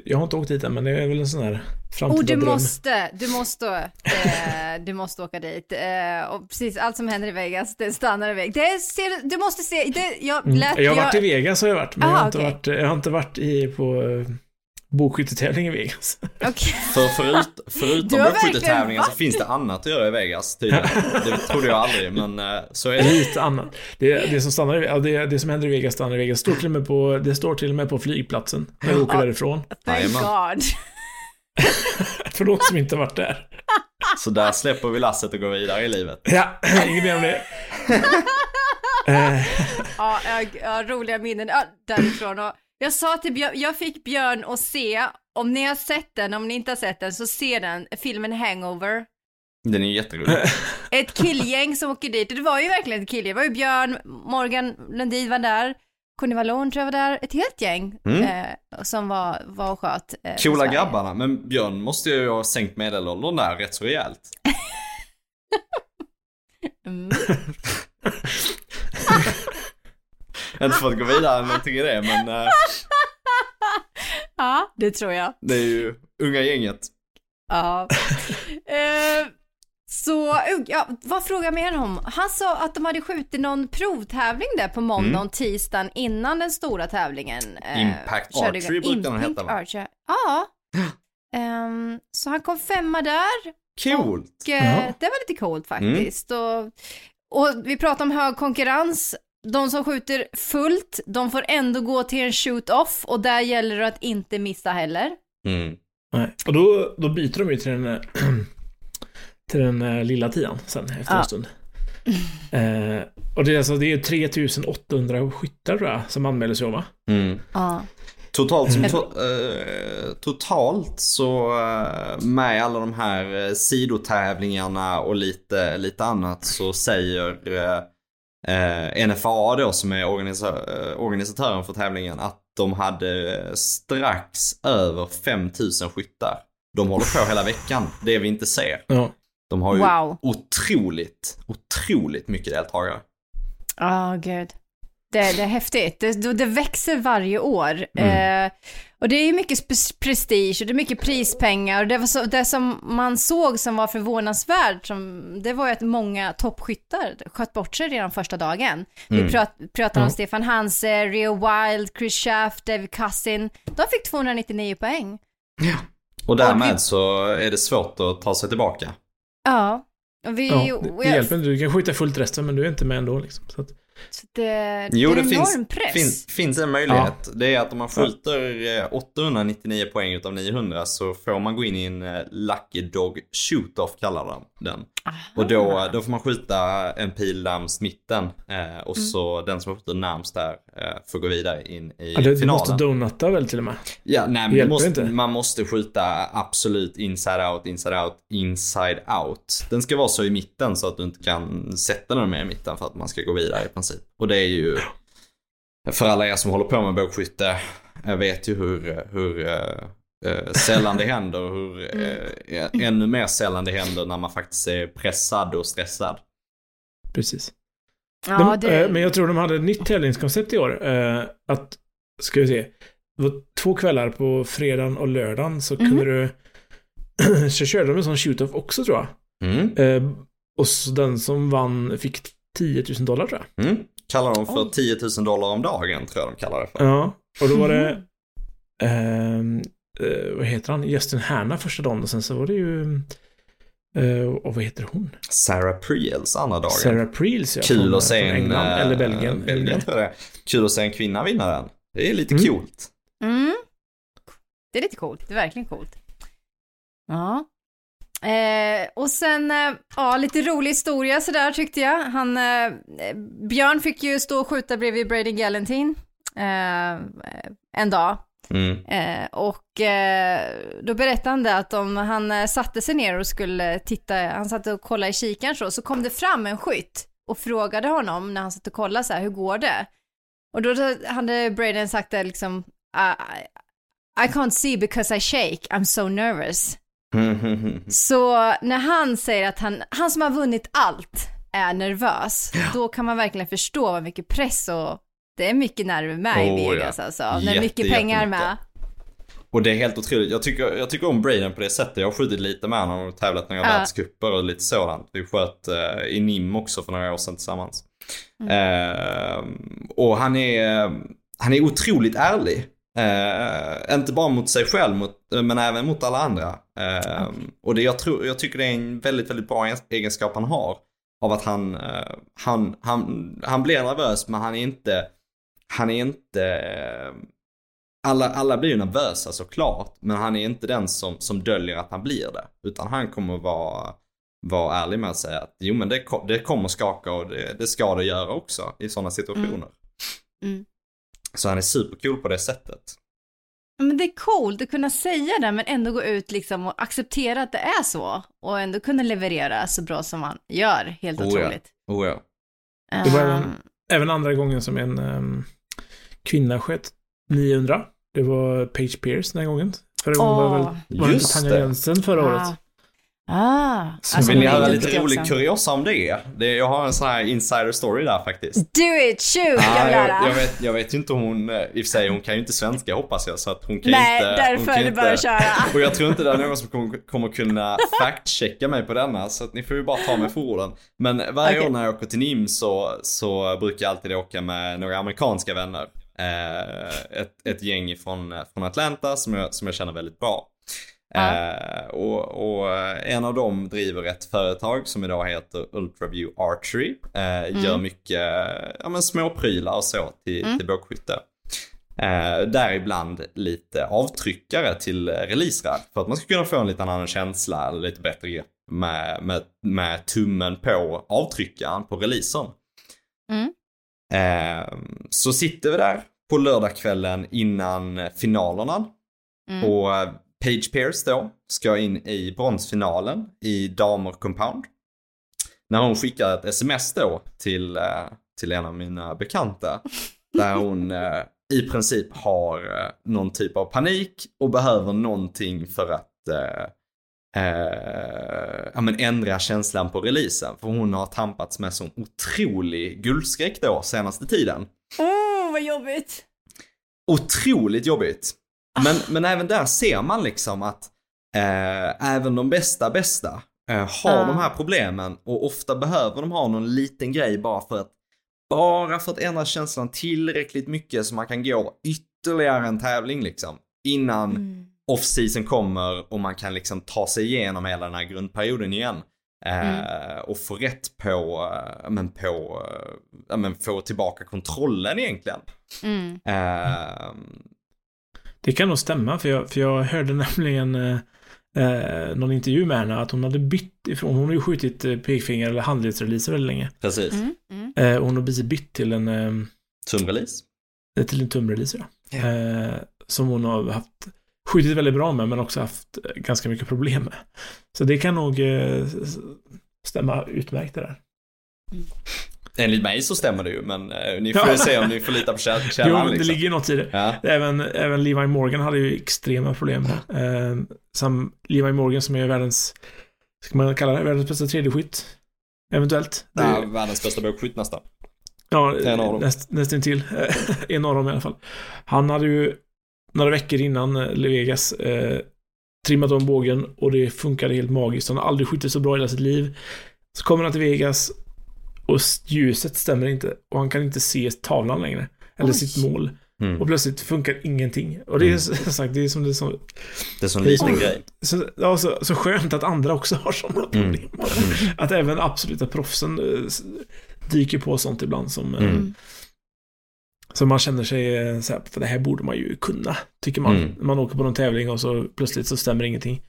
Jag har inte åkt dit än, men det är väl en sån här framtida oh, du dröm. måste, du måste, eh, du måste åka dit. Eh, och precis allt som händer i Vegas, det stannar i Vegas. Det ser, du måste se, det, jag mm. lät, Jag har varit jag... i Vegas har jag varit, men Aha, jag, har inte okay. varit, jag har inte varit i, på Bågskyttetävling i Vegas. [LAUGHS] Okay. För förut, förutom bågskyttetävlingen så finns det annat att göra i Vegas tydligen. [LAUGHS] Det trodde jag aldrig, men eh, så är det. Lite annat. Det, det som stannar ja, det, det som händer i Vegas stannar i Vegas. Står till och med på, det står till och med på flygplatsen när vi åker oh, därifrån. Thank God. [LAUGHS] För de som inte varit där. Så där släpper vi lasset och går vidare i livet. Ja, inget mer om det. ja, jag har roliga minnen därifrån. Och jag sa till Björn, jag fick Björn att se, om ni har sett den, om ni inte har sett den, så se den, filmen Hangover. Den är jätterolig. [LAUGHS] ett killgäng som åker dit, det var ju verkligen ett killgäng, det var ju Björn, Morgan Lundin var där, Conny Wallon tror jag var där, ett helt gäng mm. eh, som var, var och sköt. Eh, Coola grabbarna, men Björn måste ju ha sänkt medelåldern där rätt så rejält. [LAUGHS] mm. [LAUGHS] inte för att gå vidare någonting i det, men... Uh, [LAUGHS] ja, det tror jag. Det är ju unga gänget. Ja. uh, [LAUGHS] så, ja, vad frågar mer om? Han sa att de hade skjutit någon provtävling där på måndagen mm. tisdagen innan den stora tävlingen. Impact uh, Archery brukar den heta va? Archer. Ja. um, så han kom femma där. Coolt. Och, uh, det var lite coolt faktiskt. Mm. Och, och vi pratar om hög konkurrens. De som skjuter fullt, de får ändå gå till en shoot-off och där gäller det att inte missa heller. Mm. Nej. Och då, då byter de ju till den, [CLEARS THROAT] till den uh, lilla tian sen efter ja. en stund. uh, och det är alltså det är 3800 skyttar tror jag som anmäler sig va? Mm. Ja. Totalt, mm. to, uh, totalt så uh, med alla de här sidotävlingarna och lite, lite annat så säger NFA då som är organisa organisatören för tävlingen att de hade strax över 5000 skyttar. De håller på hela veckan, det vi inte ser. Ja. De har ju wow. otroligt, otroligt mycket deltagare. Ja, oh, gud. Det, det är häftigt. Det, det växer varje år. Mm. Eh, och det är mycket prestige och det är mycket prispengar. Och det, var så, det som man såg som var förvånansvärt, som, det var ju att många toppskyttar sköt bort sig redan första dagen. Mm. Vi prat, pratade om mm. Stefan Hanse, Rio Wild, Chris Schaff, David Cussin. De fick 299 poäng. Ja. Och därmed och vi... så är det svårt att ta sig tillbaka. Ja. Och vi, ja, det, det hjälper inte. Du kan skjuta fullt resten men du är inte med ändå. Liksom. Så att... Så det, jo, det, är det enorm finns, press. Finns, finns en möjlighet. Ja. Det är att om man skjuter 899 eh, poäng utav 900 så får man gå in i en eh, Lucky Dog Shoot-Off kallar de den. Och då, då får man skjuta en pil närmst mitten eh, och mm. så den som skjuter närmst där eh, får gå vidare in i ja, det, finalen. Du måste donata väl till och med? Ja, nej men måste, man måste skjuta absolut inside out, inside out, inside out. Den ska vara så i mitten så att du inte kan sätta den mer i mitten för att man ska gå vidare i princip. Och det är ju, för alla er som håller på med bågskytte, jag vet ju hur, hur uh, sällan det händer och hur uh, ännu mer sällan det händer när man faktiskt är pressad och stressad. Precis. Ja, de, det... men jag tror de hade ett nytt tävlingskoncept i år. att, ska vi se, det var två kvällar på fredagen och lördagen så kunde mm. du, [CLEARS THROAT] så körde de en sån shoot-off också tror jag. Mm. och så den som vann fick 10 000 dollar tror jag. Mm kallar de för 10 000 dollar om dagen, tror jag de kallar det för. Ja, och då var det, mm. Eh, vad heter han, Justin Hanna första dagen och sen så var det ju, eh, och vad heter hon? Sarah Preels andra dagen. Sarah Preels, ja. Kul att se en, England, äh, eller Belgien. Belgien tror jag Kul att se en kvinna vinna den. Det är lite mm. coolt. Mm. Det är lite coolt, det är verkligen coolt. Ja. Eh, och sen, eh, ja, lite rolig historia sådär tyckte jag. Han, eh, Björn fick ju stå och skjuta bredvid Brady Galentine eh, en dag. Mm. Eh, och eh, då berättade han det att om han satte sig ner och skulle titta, han satt och kollade i kikaren så, så kom det fram en skytt och frågade honom när han satt och kollade så här, hur går det? Och då hade Braden sagt det liksom, I, I can't see because I shake, I'm so nervous. [LAUGHS] Så när han säger att han, han som har vunnit allt är nervös, ja. då kan man verkligen förstå vad mycket press och det är mycket nerver med oh, i Vegas ja. alltså. När Jätte, mycket pengar med. Och det är helt otroligt. Jag tycker, jag tycker om Braden på det sättet. Jag har skjutit lite med honom och tävlat några ja. världscuper och lite sådant. Vi sköt uh, i NIM också för några år sedan tillsammans. Mm. Uh, och han är, han är otroligt ärlig. Uh, inte bara mot sig själv mot, men även mot alla andra. Uh, okay. Och det, jag, tror, jag tycker det är en väldigt, väldigt bra egenskap han har. Av att han, uh, han, han, han blir nervös men han är inte, han är inte, alla, alla blir ju nervösa såklart. Men han är inte den som, som döljer att han blir det. Utan han kommer vara, vara ärlig med att säga att jo men det, det kommer skaka och det, det ska det göra också i sådana situationer. Mm. Mm. Så han är supercool på det sättet. Men det är coolt att kunna säga det men ändå gå ut liksom och acceptera att det är så. Och ändå kunna leverera så bra som man gör. Helt oh, otroligt. Ja. Oh, ja. Det var även, även andra gången som en um, kvinna sköt 900. Det var Page Pierce den här gången. Förra gången oh, var väl var det Tanja Jensen förra året. Ah, alltså, vill ni höra lite rolig kuriosa om det? det? Jag har en sån här insider story där faktiskt. Do it, shoot! Ah, jag, jag, vet, jag vet inte om hon, eh, i och för sig hon kan ju inte svenska hoppas jag så att hon kan Nej, inte... Nej, därför är det bara att köra. [LAUGHS] Och jag tror inte det är någon som kommer, kommer kunna fact-checka mig på denna så att ni får ju bara ta mig för orden. Men varje okay. år när jag åker till NIM så, så brukar jag alltid åka med några amerikanska vänner. Eh, ett, ett gäng från, från Atlanta som jag, som jag känner väldigt bra. Uh, och, och, en av dem driver ett företag som idag heter Ultraview Archery. Mm. Gör mycket ja, men småprylar och så till, mm. till bågskytte. Uh, däribland lite avtryckare till releaser för att man ska kunna få en lite annan känsla lite bättre grepp med, med, med tummen på avtryckaren på releasen. Mm. Uh, så sitter vi där på lördagskvällen innan finalerna. Mm. Och Page Pierce då ska in i bronsfinalen i damer compound. När hon skickar ett sms då till, eh, till en av mina bekanta. [LAUGHS] Där hon eh, i princip har eh, någon typ av panik och behöver någonting för att eh, ja, men ändra känslan på releasen. För hon har tampats med sån otrolig guldskräck då senaste tiden. Oh, vad jobbigt! Otroligt jobbigt. Men, men även där ser man liksom att eh, även de bästa bästa eh, har uh. de här problemen och ofta behöver de ha någon liten grej bara för att bara för att ändra känslan tillräckligt mycket så man kan gå ytterligare en tävling liksom. Innan mm. Off-season kommer och man kan liksom ta sig igenom hela den här grundperioden igen. Eh, mm. och få rätt på, äh, men på, äh, men få tillbaka kontrollen egentligen. Mm. Eh, det kan nog stämma, för jag, för jag hörde [LAUGHS] nämligen eh, eh, någon intervju med henne att hon hade bytt ifrån, hon har ju skjutit eh, pekfinger eller handledsreleaser väldigt länge. Precis. Mm, mm. Eh, hon har precis bytt till en... Eh, tumrelease? Eh, till en tumrelease, ja. Yeah. som hon har haft skjutit väldigt bra med, men också haft ganska mycket problem med. Så det kan nog stämma utmärkt det där. Mm. Enligt mig så stämmer det ju, men eh, ni får ja. se om ni får lita på källan. [LAUGHS] Jo, det liksom. ligger ju något i det. Ja. Även, även Levi Morgan hade ju extrema problem. Eh, som Levi Morgan som är världens, ska man kalla det, världens bästa tredjeskytt. Eventuellt. Ja, världens bästa bågskytt nästan. Ja, näst, nästan till. [LAUGHS] en av dem i alla fall. Han hade ju några veckor innan eh, Vegas eh, trimmat om bågen och det funkade helt magiskt. Han har aldrig skjutit så bra i hela sitt liv. Så kommer han till Vegas, och ljuset stämmer inte och han kan inte se tavlan längre. Eller Oj. sitt mål. Mm. Och plötsligt funkar ingenting. Och det är mm. som sagt, det är som det är som... Det är som en liten grej. Så, ja, så, så skönt att andra också har sådana mm. problem. Mm. Att även absoluta proffsen eh, dyker på sånt ibland som... Så man känner sig eh, så här, för det här borde man ju kunna, tycker man. Mm. Man åker på någon tävling och så plötsligt så stämmer ingenting.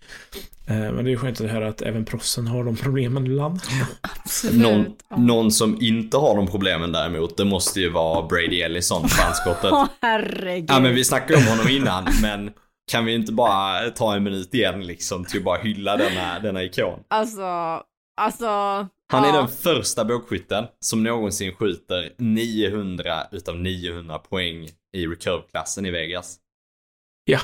Eh, men det är skönt att höra att även proffsen har de problemen ibland. [LAUGHS] Någon, någon som inte har de problemen däremot, det måste ju vara Brady Ellison, fanskottet. [LAUGHS] Åh oh, herregud. Ja men vi snackade om honom innan, men kan vi inte bara ta en minut igen liksom till att bara hylla denna, denna ikon? Alltså, alltså. Han är ja. den första bågskytten som någonsin skjuter 900 utav 900 poäng i recurve-klassen i Vegas. Ja,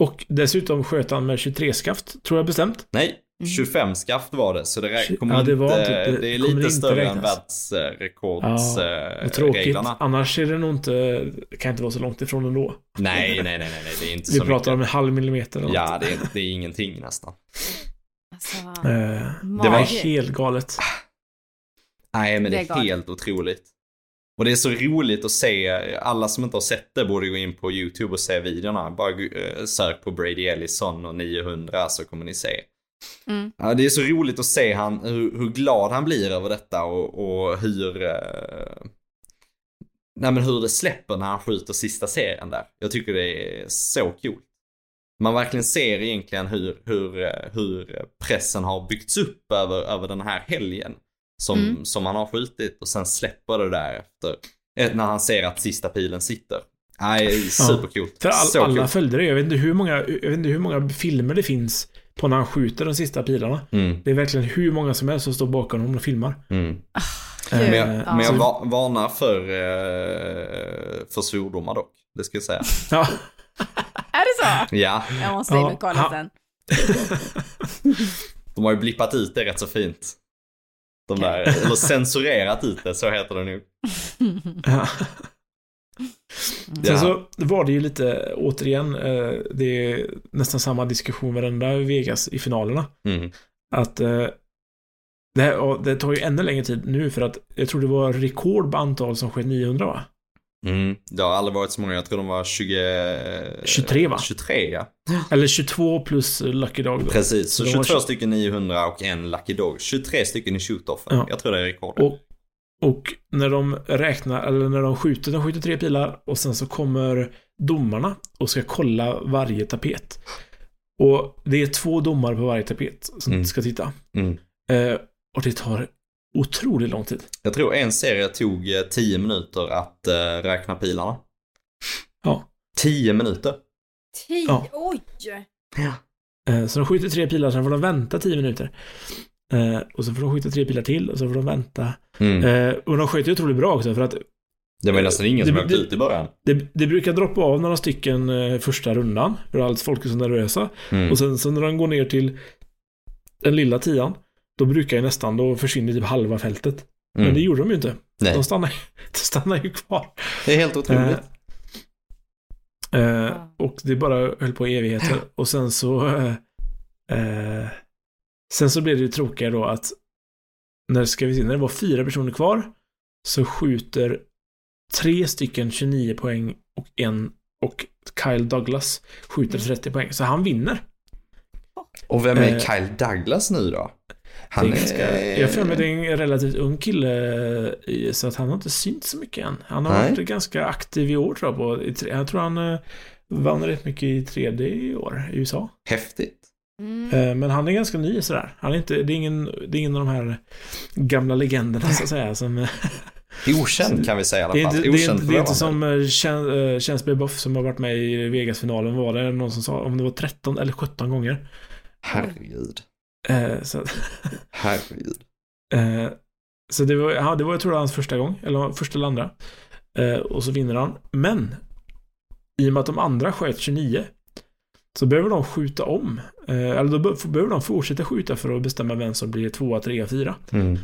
och dessutom sköt han med 23-skaft, tror jag bestämt. Nej, 25-skaft mm. var det, så det kommer ja, det var inte, inte, det är lite större än världsrekordsreglerna. Ja, annars är det nog inte, kan inte vara så långt ifrån ändå. Nej, nej, nej, nej, nej det är inte Vi så pratar mycket. om en halv millimeter. Eller ja, det är, det är ingenting nästan. Alltså, eh, det var helt galet. Nej, men det är, det är helt otroligt. Och det är så roligt att se, alla som inte har sett det borde gå in på YouTube och se videorna. Bara uh, sök på Brady Ellison och 900 så kommer ni se. Mm. Ja, det är så roligt att se han, hur, hur glad han blir över detta och, och hur... Uh, nej men hur det släpper när han skjuter sista serien där. Jag tycker det är så coolt. Man verkligen ser egentligen hur, hur, hur pressen har byggts upp över, över den här helgen som, mm. som han har skjutit och sen släpper det där efter. Eh, när han ser att sista pilen sitter. Nej, supercoolt. Ja, all, alla följde det. Jag vet, inte hur många, jag vet inte hur många filmer det finns på när han skjuter de sista pilarna. Mm. Det är verkligen hur många som helst som står bakom honom och filmar. Mm. Ah, men jag, ja. men jag varnar för, eh, för svordomar dock. Det ska jag säga. Ja. Är det så? Ja. Jag måste in och kolla sen. [LAUGHS] De har ju blippat ut det rätt så fint. De där, eller censurerat ut det, så heter det nu. Ja. [LAUGHS] Sen så var det ju lite, återigen, eh, det är nästan samma diskussion varenda Vegas i finalerna. Mm. Att eh, det, här, det tar ju ännu längre tid nu för att jag tror det var rekord på antal som sköt 900 va? Mm. Det har aldrig varit så många, jag tror de var 20... 23, va? 23 ja. Eller 22 plus Lucky Dog då. Precis, så var 22 tj- stycken 900 och en Lucky Dog. 23 stycken i shoot-offen. Ja. Jag tror det är rekordet. Och, och när de räknar, eller när de skjuter, de skjuter tre pilar och sen så kommer domarna och ska kolla varje tapet. Och det är två domare på varje tapet som Mm. ska titta. Mm. Eh, och det tar otroligt lång tid. Jag tror en serie tog eh, 10 minuter att eh, räkna pilarna. Ja. 10 minuter. Tio, Ja. oj! Eh, så de skjuter tre pilar, sen får de vänta tio minuter. Och så får de skjuta tre pilar till och så får de vänta. Mm. Och de sköt ju otroligt bra också för att Det var nästan ingen som åkte ut i början. det, det brukar droppa av några stycken första rundan. För allt folk är så nervösa. Mm. Och sen så när de går ner till den lilla tian, då brukar ju nästan, då försvinner typ halva fältet. Men Mm. det gjorde de ju inte. Nej, De stannar, [LAUGHS] de stannar ju kvar. det är helt otroligt. Eh, eh, och det bara höll på i evigheter. [GASPS] Och sen så... Eh, eh, sen så blev det ju tråkigare då att när ska vi se, när det var fyra personer kvar så skjuter tre stycken 29 poäng och en och Kyle Douglas skjuter 30 poäng. Så han vinner. Och vem är eh, Kyle Douglas nu då? Han är ganska, jag har för mig det är en relativt ung kille så att han har inte synts så mycket än. Han har Nej. varit ganska aktiv i år tror jag. På, i, tre- jag tror han eh, vann rätt mycket i 3D i år i USA. Häftigt. Mm. Eh, Men han är ganska ny sådär. Han är inte, det är ingen, det är ingen av de här gamla legenderna så att säga. Som, eh, Okänd kan vi säga i alla det, är fall. inte, det, är Okänd inte, det är inte som uh, Chance Buff som har varit med i Vegas-finalen. Var det någon som sa om det var 13 eller 17 gånger? Herregud. Eh, så, [LAUGHS] Herregud. Eh, så det var, ja, det var jag tror hans första gång, eller första eller andra. Eh, och så vinner han. Men, i och med att de andra sköt 29, så behöver de skjuta om. Eh, eller då be- behöver de fortsätta skjuta för att bestämma vem som blir tvåa, trea, fyra. Mm.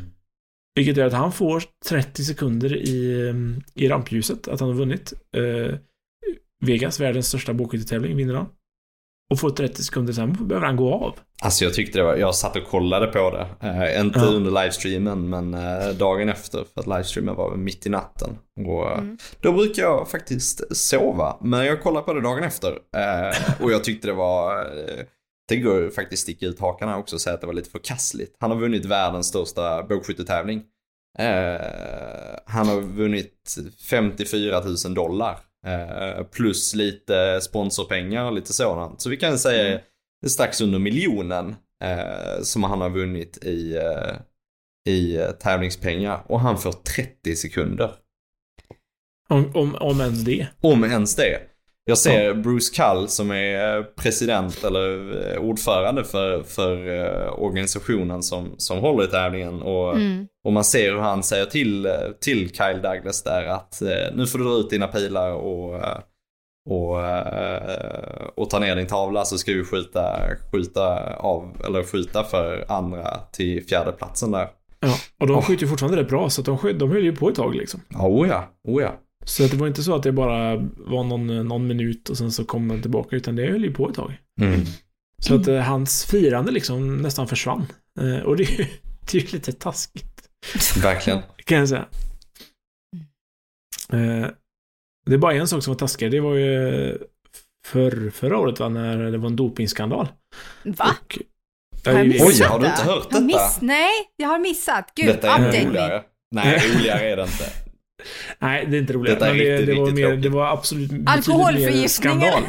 Vilket gör att han får 30 sekunder i, mm, i rampljuset, att han har vunnit. Eh, Vegas, världens största bågskyttetävling, vinner han. Och får 30 sekunder sen behöver han gå av. Alltså jag tyckte det var, jag satt och kollade på det. Eh, inte Ja. under livestreamen men eh, dagen efter för att livestreamen var mitt i natten. Och, eh, Mm. Då brukar jag faktiskt sova. Men jag kollade på det dagen efter. Eh, och jag tyckte det var, det går faktiskt sticka ut hakan här också och säga att det var lite förkastligt. Han har vunnit världens största bågskyttetävling. Han har vunnit 54 000 dollar. Eh, plus lite sponsorpengar och lite sådant. Så vi kan säga Mm. strax under miljonen eh, som han har vunnit i, eh, i tävlingspengar. Och han får 30 sekunder. Om, om, om ens det. Om ens det. Jag ser Bruce Cull som är eh, president eller eh, ordförande för, för eh, organisationen som, som håller i tävlingen. Och, Mm. och man ser hur han säger till, till Kyle Douglas där att nu får du dra ut dina pilar och, och, och ta ner din tavla så ska vi skjuta, skjuta av, eller skjuta för andra till fjärdeplatsen där. Ja, och de skjuter ju fortfarande rätt bra, så de, de höll ju på ett tag liksom. Ja, oh ja, oh ja. Så att det var inte så att det bara var någon, någon minut och sen så kom den tillbaka, utan det höll ju på ett tag. Mm. Så att eh, hans firande liksom nästan försvann. Eh, och det är ju det är ju lite taskigt, Verkligen. kan jag säga. Eh, det är bara en sak som var taskig, det var ju för, förra året va, när det var en dopingskandal. Va? Och, Har jag missat Oj, har du inte hört Jag detta? Miss... Nej, jag har missat. Gud, Detta är roligare. Nej, roligare är det inte. Nej, det är inte roligt. Detta är men det, riktigt, det, var riktigt mer, det var absolut betydligt Alkoholförgiftning, mer skandal.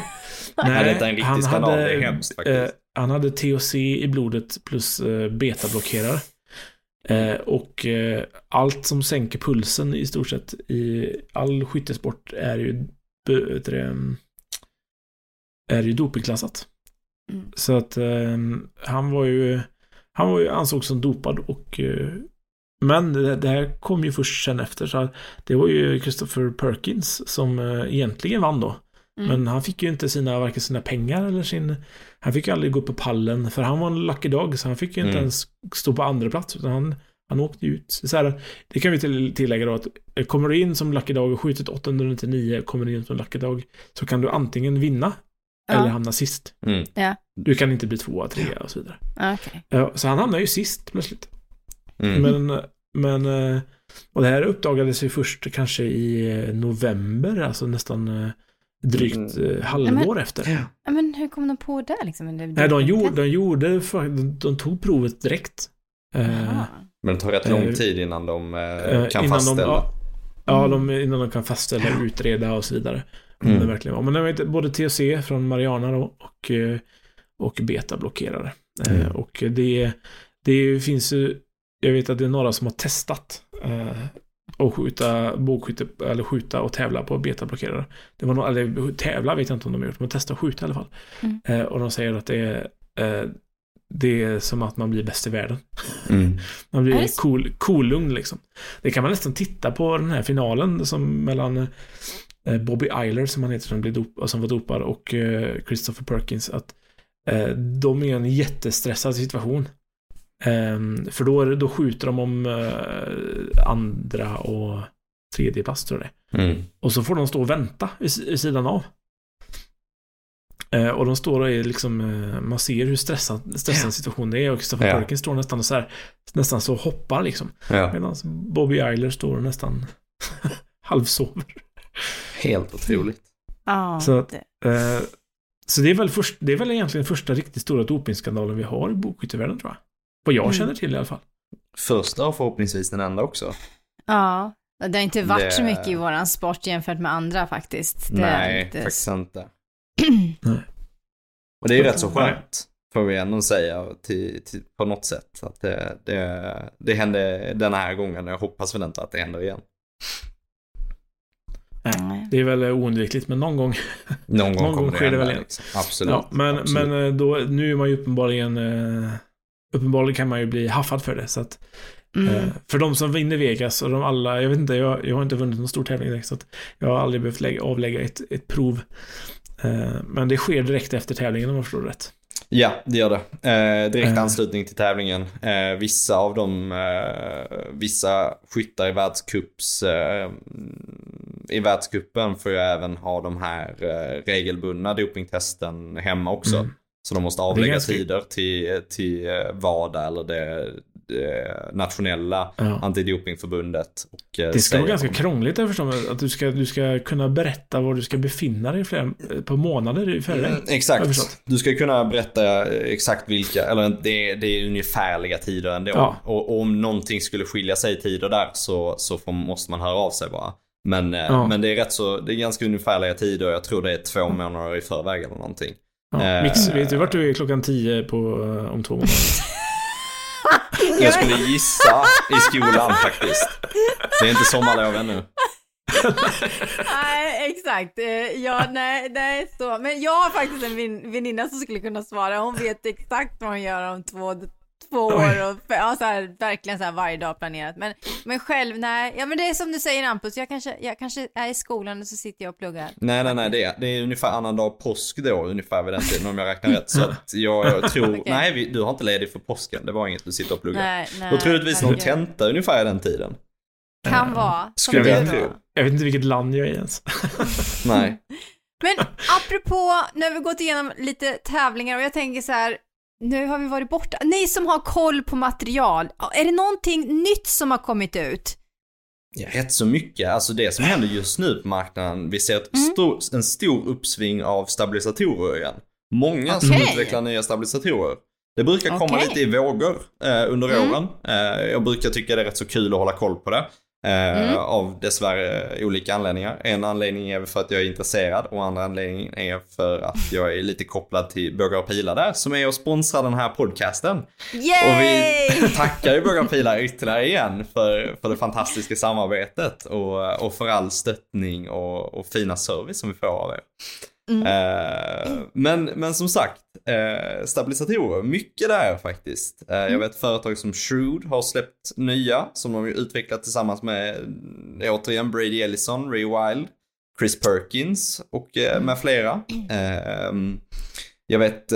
[LAUGHS] Nej, detta är en riktig han skandal. hade, Det är hemskt faktiskt. eh, han hade THC i blodet plus eh, betablockerare. Eh, och eh, allt som sänker pulsen i stort sett i all skyttesport är ju, det, mm, är ju dopingklassat. Mm. Så att eh, han var ju, han var ju ansågs som dopad och eh, men det, det här kom ju först sen efter så det var ju Christopher Perkins som eh, egentligen vann då. Mm. Men han fick ju inte sina, varken sina pengar eller sin... Han fick ju aldrig gå upp på pallen, för han var en lucky dog, så han fick ju inte mm. ens stå på andra plats utan han, han åkte ut. Så här, det kan vi tillägga då att eh, kommer du in som lucky dog och skjutit 899, kommer du in som lucky dog, så kan du antingen vinna ja. eller hamna sist. Mm. Ja. Du kan inte bli tvåa, trea och så vidare. Okay. Så han hamnade ju sist plötsligt. Mm. Men, men eh, och det här uppdagades ju först kanske i eh, november, alltså nästan eh, drygt mm. halvår men, efter. Ja. Men hur kom de på det liksom? Det, Nej, de gjorde, de gjorde, de tog provet direkt. Aha. Men det tar rätt lång tid innan de kan innan fastställa. De, ja, ja mm. de, innan de kan fastställa, utreda och så vidare. Mm. det verkligen var. Men det var både THC från Mariana då och, och beta-blockerare. Mm. Och det, det finns ju jag vet att det är några som har testat eh, och skjuta bågskytte, eller skjuta och tävla på betablockerare. Det var nog, eller tävla vet jag inte om de har gjort, men testa och skjuta i alla fall. Mm. Eh, och de säger att det är eh, det är som att man blir bäst i världen. Mm. [LAUGHS] man blir cool, cool lugn liksom. Det kan man nästan titta på den här finalen som mellan eh, Bobby Eiler som han heter som, blev dop, som var dopad och eh, Christopher Perkins. Att eh, de är i en jättestressad situation. Um, för då, då skjuter de om uh, andra och tredje plats tror jag det mm. Och så får de stå och vänta vid, sidan av. Uh, och de står och är liksom, uh, man ser hur stressad, stressad situationen är och Christopher ja. Perkins står nästan så här, nästan så hoppar liksom. Ja. Medan Bobby Eiler står och nästan [LAUGHS] halvsover. Helt otroligt. Ja, så, det. så det är väl först, det är väl egentligen första riktigt stora dopingskandalen vi har i bokskyttevärlden tror jag. Vad jag mm. känner till i alla fall. Första och förhoppningsvis den enda också. Ja, det har inte varit det... så mycket i våran sport jämfört med andra faktiskt. Det Nej, inte... faktiskt inte. [CLEARS THROAT] Och det är ju rätt så skönt, får vi ändå säga, till, till, på något sätt. Att det, det, det hände den här gången och jag hoppas väl inte att det händer igen. Nej, det är väl oundvikligt, men någon gång, någon gång, någon gång sker det, väl igen. Liksom. Absolut. Ja, men, absolut. men eh, då, nu är man ju uppenbarligen eh, uppenbarligen kan man ju bli haffad för det. Så att, mm. eh, för de som vinner Vegas och de alla, jag vet inte, jag, jag har inte vunnit någon stor tävling direkt, så att jag har aldrig behövt lägga, avlägga ett, ett prov. Eh, men det sker direkt efter tävlingen om jag förstår rätt. Ja, det gör det. Eh, direkt eh. anslutning till tävlingen. Eh, vissa av dem, eh, vissa skyttar i världscups, eh, i världscupen får ju även ha de här eh, regelbundna dopingtesten hemma också. Mm. Så de måste avlägga ganska... tider till, till eh, WADA eller det, det nationella ja. antidopingförbundet. Och eh, det ska vara ganska om... krångligt jag förstår att du ska, du ska kunna berätta var du ska befinna dig flera, på månader i förväg. Mm, exakt. Du ska kunna berätta exakt vilka, eller det, det är ungefärliga tider ändå. Ja. Och, och om någonting skulle skilja sig i tider där så, så får, måste man höra av sig bara. Men, eh, ja. men det är rätt så, det är ganska ungefärliga tider. Jag tror det är två månader i förväg eller någonting. Ja, Mix, vet du vart du är klockan tio på, eh, om två månader? [LAUGHS] Jag skulle gissa i skolan faktiskt. Det är inte sommarlov ännu. nej, exakt. Eh, ja, nej, nej, så. Men jag har faktiskt en väninna som skulle kunna svara. Hon vet exakt vad hon gör om två, två år och ja, så här, verkligen så här varje dag planerat. Men, men själv, nej. Ja, men det är som du säger Ampus, jag kanske, jag kanske är i skolan och så sitter jag och pluggar. Nej, nej, nej, det är, det är ungefär annandag påsk då, ungefär vid den tiden om jag räknar rätt. Så att jag, jag tror, [LAUGHS] okay. nej, vi, du har inte ledigt för påsken, det var inget du sitter och pluggar. Nej, nej, då troligtvis någon tenta ungefär i den tiden. Kan vara. Skulle jag tro. Jag vet inte vilket land jag är ens. nej. [LAUGHS] Men apropå, nu har vi gått igenom lite tävlingar och jag tänker så här, nu har vi varit borta. Ni som har koll på material, är det någonting nytt som har kommit ut? Ja, rätt så mycket. Alltså det som händer just nu på marknaden, vi ser ett mm. stor, en stor uppsving av stabilisatorer igen. Många okay. som utvecklar nya stabilisatorer. Det brukar komma okay. lite i vågor eh, under mm. åren. Eh, jag brukar tycka det är rätt så kul att hålla koll på det. Eh, mm. Av dessvärre olika anledningar. En anledning är för att jag är intresserad och andra anledningen är för att jag är lite kopplad till Bågar och Pilar där som är och sponsrar den här podcasten. Yay! Och vi [LAUGHS] tackar ju Bågar och Pilar ytterligare igen för, för det fantastiska samarbetet och, och för all stöttning och, och fina service som vi får av er. Mm. Eh, men, men som sagt, eh, stabilisatorer, mycket där faktiskt. Eh, mm. Jag vet företag som Shrewd har släppt nya som de utvecklat tillsammans med, återigen, Brady Ellison, Rewild, Chris Perkins och eh, med flera. Jag vet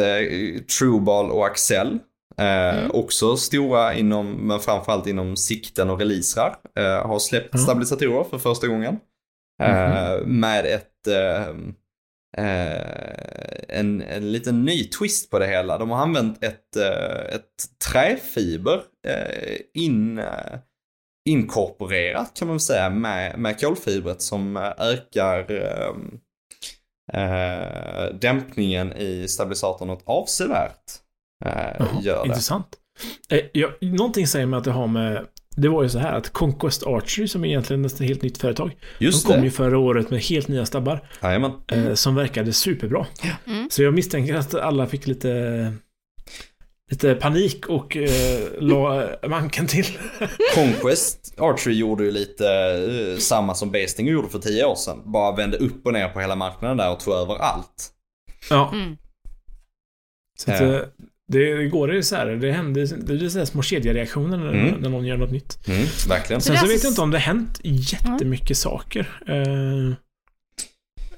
Trueball och Axel. Mm. Också stora inom, men framförallt inom sikten och releaser. Har släppt stabilisatorer för första gången. Eh, med ett, eh, en, en liten ny twist på det hela. De har använt ett, eh, ett träfiber eh, in, eh, inkorporerat kan man väl säga med, med kolfibret som eh, ökar eh, dämpningen i stabilisatorn något avsevärt. Det. intressant. Eh, ja, någonting säger mig att det har med... Det var ju så här att Conquest Archery, som är egentligen ett helt nytt företag, Just de kom ju det. förra året med helt nya stabbar Jajamän. eh, som verkade superbra. Mm. Så jag misstänker att alla fick lite, lite panik och eh, la [LAUGHS] manken till. Conquest Archery gjorde ju lite eh, samma som Basting gjorde för tio år sedan. Bara vände upp och ner på hela marknaden där och tog över allt. Ja, Mm. så att, Ja. eh, det, det går ju så här. Det händer det blir så här små kedjereaktioner när, Mm. när någon gör något nytt. Mm, verkligen. Så Sen så vet jag inte om det har hänt jättemycket saker. Eh,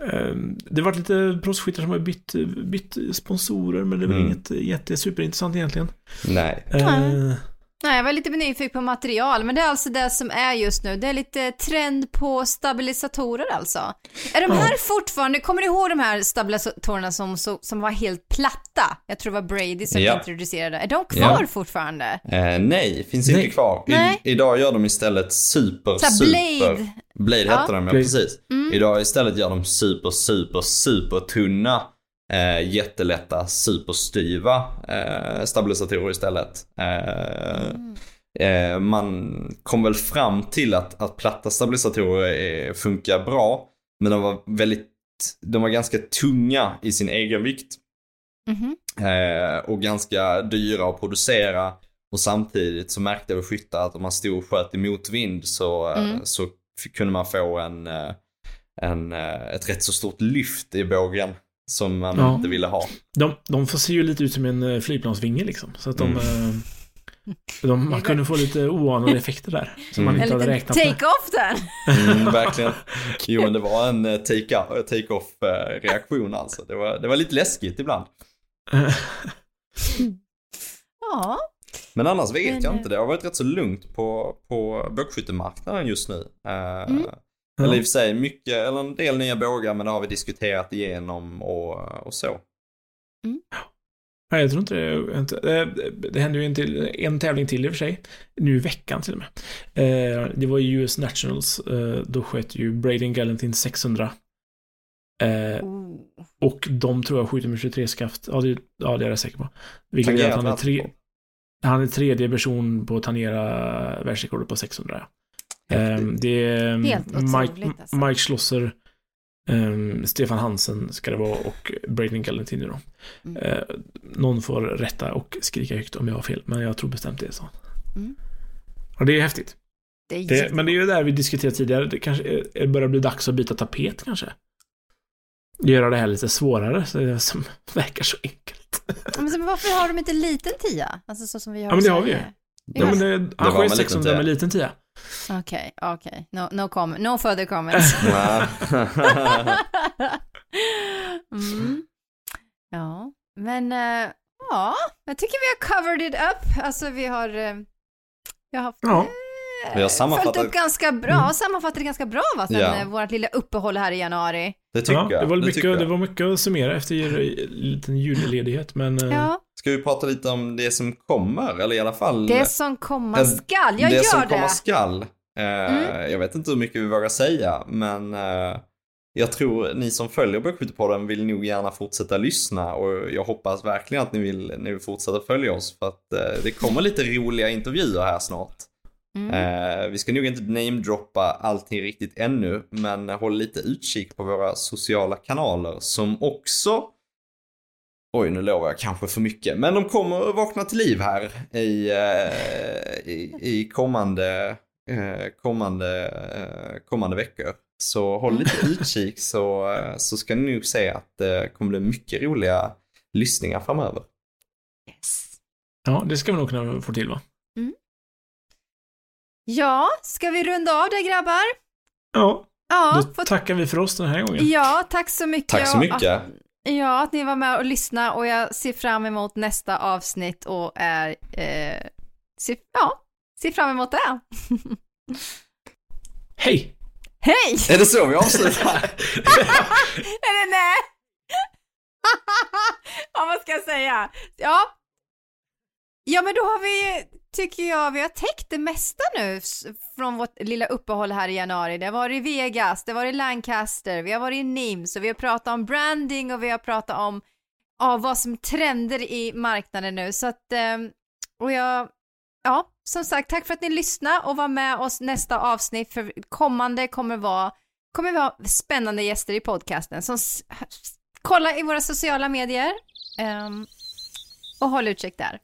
eh, det har varit lite proffsskyttar som har bytt, bytt sponsorer, men det är väl Mm. inget jätte superintressant egentligen. Nej. Eh, Nej, jag var lite nyfiken på material, men det är alltså det som är just nu. Det är lite trend på stabilisatorer alltså. Är de Ja. här fortfarande, kommer du ihåg de här stabilisatorerna som, som var helt platta? Jag tror det var Brady som Ja. introducerade. Är de kvar Ja. fortfarande? Eh, nej, finns Nej. inte kvar. I, idag gör de istället super, Så här super... Blade. Blade Ja. hette de, ja Blade. precis. Mm. Idag istället gör de super, super, super tunna, eh, jättelätta, superstyva eh, stabilisatorer istället. Eh, Mm. eh, man kom väl fram till att, att platta stabilisatorer är, funkar bra, men de var väldigt, de var ganska tunga i sin egen vikt. Eh, och ganska dyra att producera. Och samtidigt så märkte vi skyttar att om man stod och sköt i motvind så, eh, Mm. så kunde man få en, eh, en, ett rätt så stort lyft i bågen. Som man Ja. inte ville ha. de, de får se ju lite ut som en eh, flygplansvinge liksom. Så att de... Mm. eh, de man kunde få lite oanade effekter där. Som man Mm. En inte hade räknat med. take-off där. Mm, verkligen. Jo men det var en eh, take- take-off reaktion alltså. Det var, det var lite läskigt ibland. [LAUGHS] Ja. Men annars vet Men, jag inte. Det har varit rätt så lugnt på, på bågskyttemarknaden just nu. Eh, Mm. Eller i och för sig mycket, eller en del nya bågar men det har vi diskuterat igenom och, och så. Nej, jag tror inte det. Inte, det hände ju en, till, en tävling till i och för sig. Nu i veckan till och med. Eh, det var ju US Nationals. Eh, då sköt ju Braden Galantin 600. Eh, och de tror jag skjuter med 23 skaft. Ja, det, ja, det är jag säker på. Vilket gör att han är, tre, Tangerat han är tredje person på att tangera världsrekordet på 600. Eh, det är Helt Mike, alltså. Mike Schlosser, eh, Stefan Hansen ska det vara och Braden Galantini då. Mm. Eh, någon får rätta och skrika högt om jag har fel, men jag tror bestämt det är så. Mm. Och det är häftigt. Det är Det, men det är ju där vi diskuterade tidigare, det kanske är, det börjar bli dags att byta tapet kanske. Göra det här lite svårare, så det som [LAUGHS] verkar så enkelt. Men varför har de inte liten tia? Alltså så som vi har Ja, men det har vi Sverige. Ja, men det, var han sköt liten 600 tia. med liten tia. Okej, okej. No, no, comment. no further comments. [LAUGHS] Nej. [LAUGHS] mm. Ja, men eh, ja, jag tycker vi har covered it up. Alltså vi har, eh, vi har haft Ja. eh, Vi har sammanfattat- följt upp ganska bra, Mm. sammanfattat det ganska bra va, sen Ja. eh, vårt lilla uppehåll här i januari. Det tycker Ja, jag. det, var det mycket, tycker jag. det var mycket att summera efter en liten julledighet, men... Ja, Ska vi prata lite om det som kommer? Eller i alla fall det som komma skall. Jag det gör som det. komma skall. Eh, Mm. Jag vet inte hur mycket vi vågar säga, men eh, jag tror ni som följer Bågskyttepodden vill nog gärna fortsätta lyssna och jag hoppas verkligen att ni vill, ni vill fortsätta följa oss för att eh, det kommer lite roliga intervjuer här snart. Mm. Eh, vi ska nog inte namedroppa allting riktigt ännu, men håll lite utkik på våra sociala kanaler som också Oj, nu lovar jag kanske för mycket. Men de kommer att vakna till liv här i, eh, i, i kommande, eh, kommande, eh, kommande veckor. Så håll lite utkik så, så ska ni nog se att det kommer bli mycket roliga lyssningar framöver. Yes. Ja, det ska vi nog kunna få till va? Ja, ska vi runda av det grabbar? Ja, Ja, Då för... tackar vi för oss den här gången. Ja, tack så mycket. Tack så mycket. Att, ja, att ni var med och lyssnade och jag ser fram emot nästa avsnitt och är, eh, ser, ja, ser fram emot det. [LAUGHS] Hej! Hej! Är det så vi avslutar? [LAUGHS] [LAUGHS] Eller nej? ja, vad ska jag säga? Ja. Ja, men då har vi, tycker jag, vi har täckt det mesta nu från vårt lilla uppehåll här i januari. Det har varit Vegas, det har varit Lancaster, vi har varit i Nims och vi har pratat om branding och vi har pratat om ja, vad som trender i marknaden nu. Så att, ehm, och jag, ja, som sagt, tack för att ni lyssnade och var med oss nästa avsnitt, för kommande kommer vara, kommer vara spännande gäster i podcasten. Så kolla i våra sociala medier um, och håll utkik där.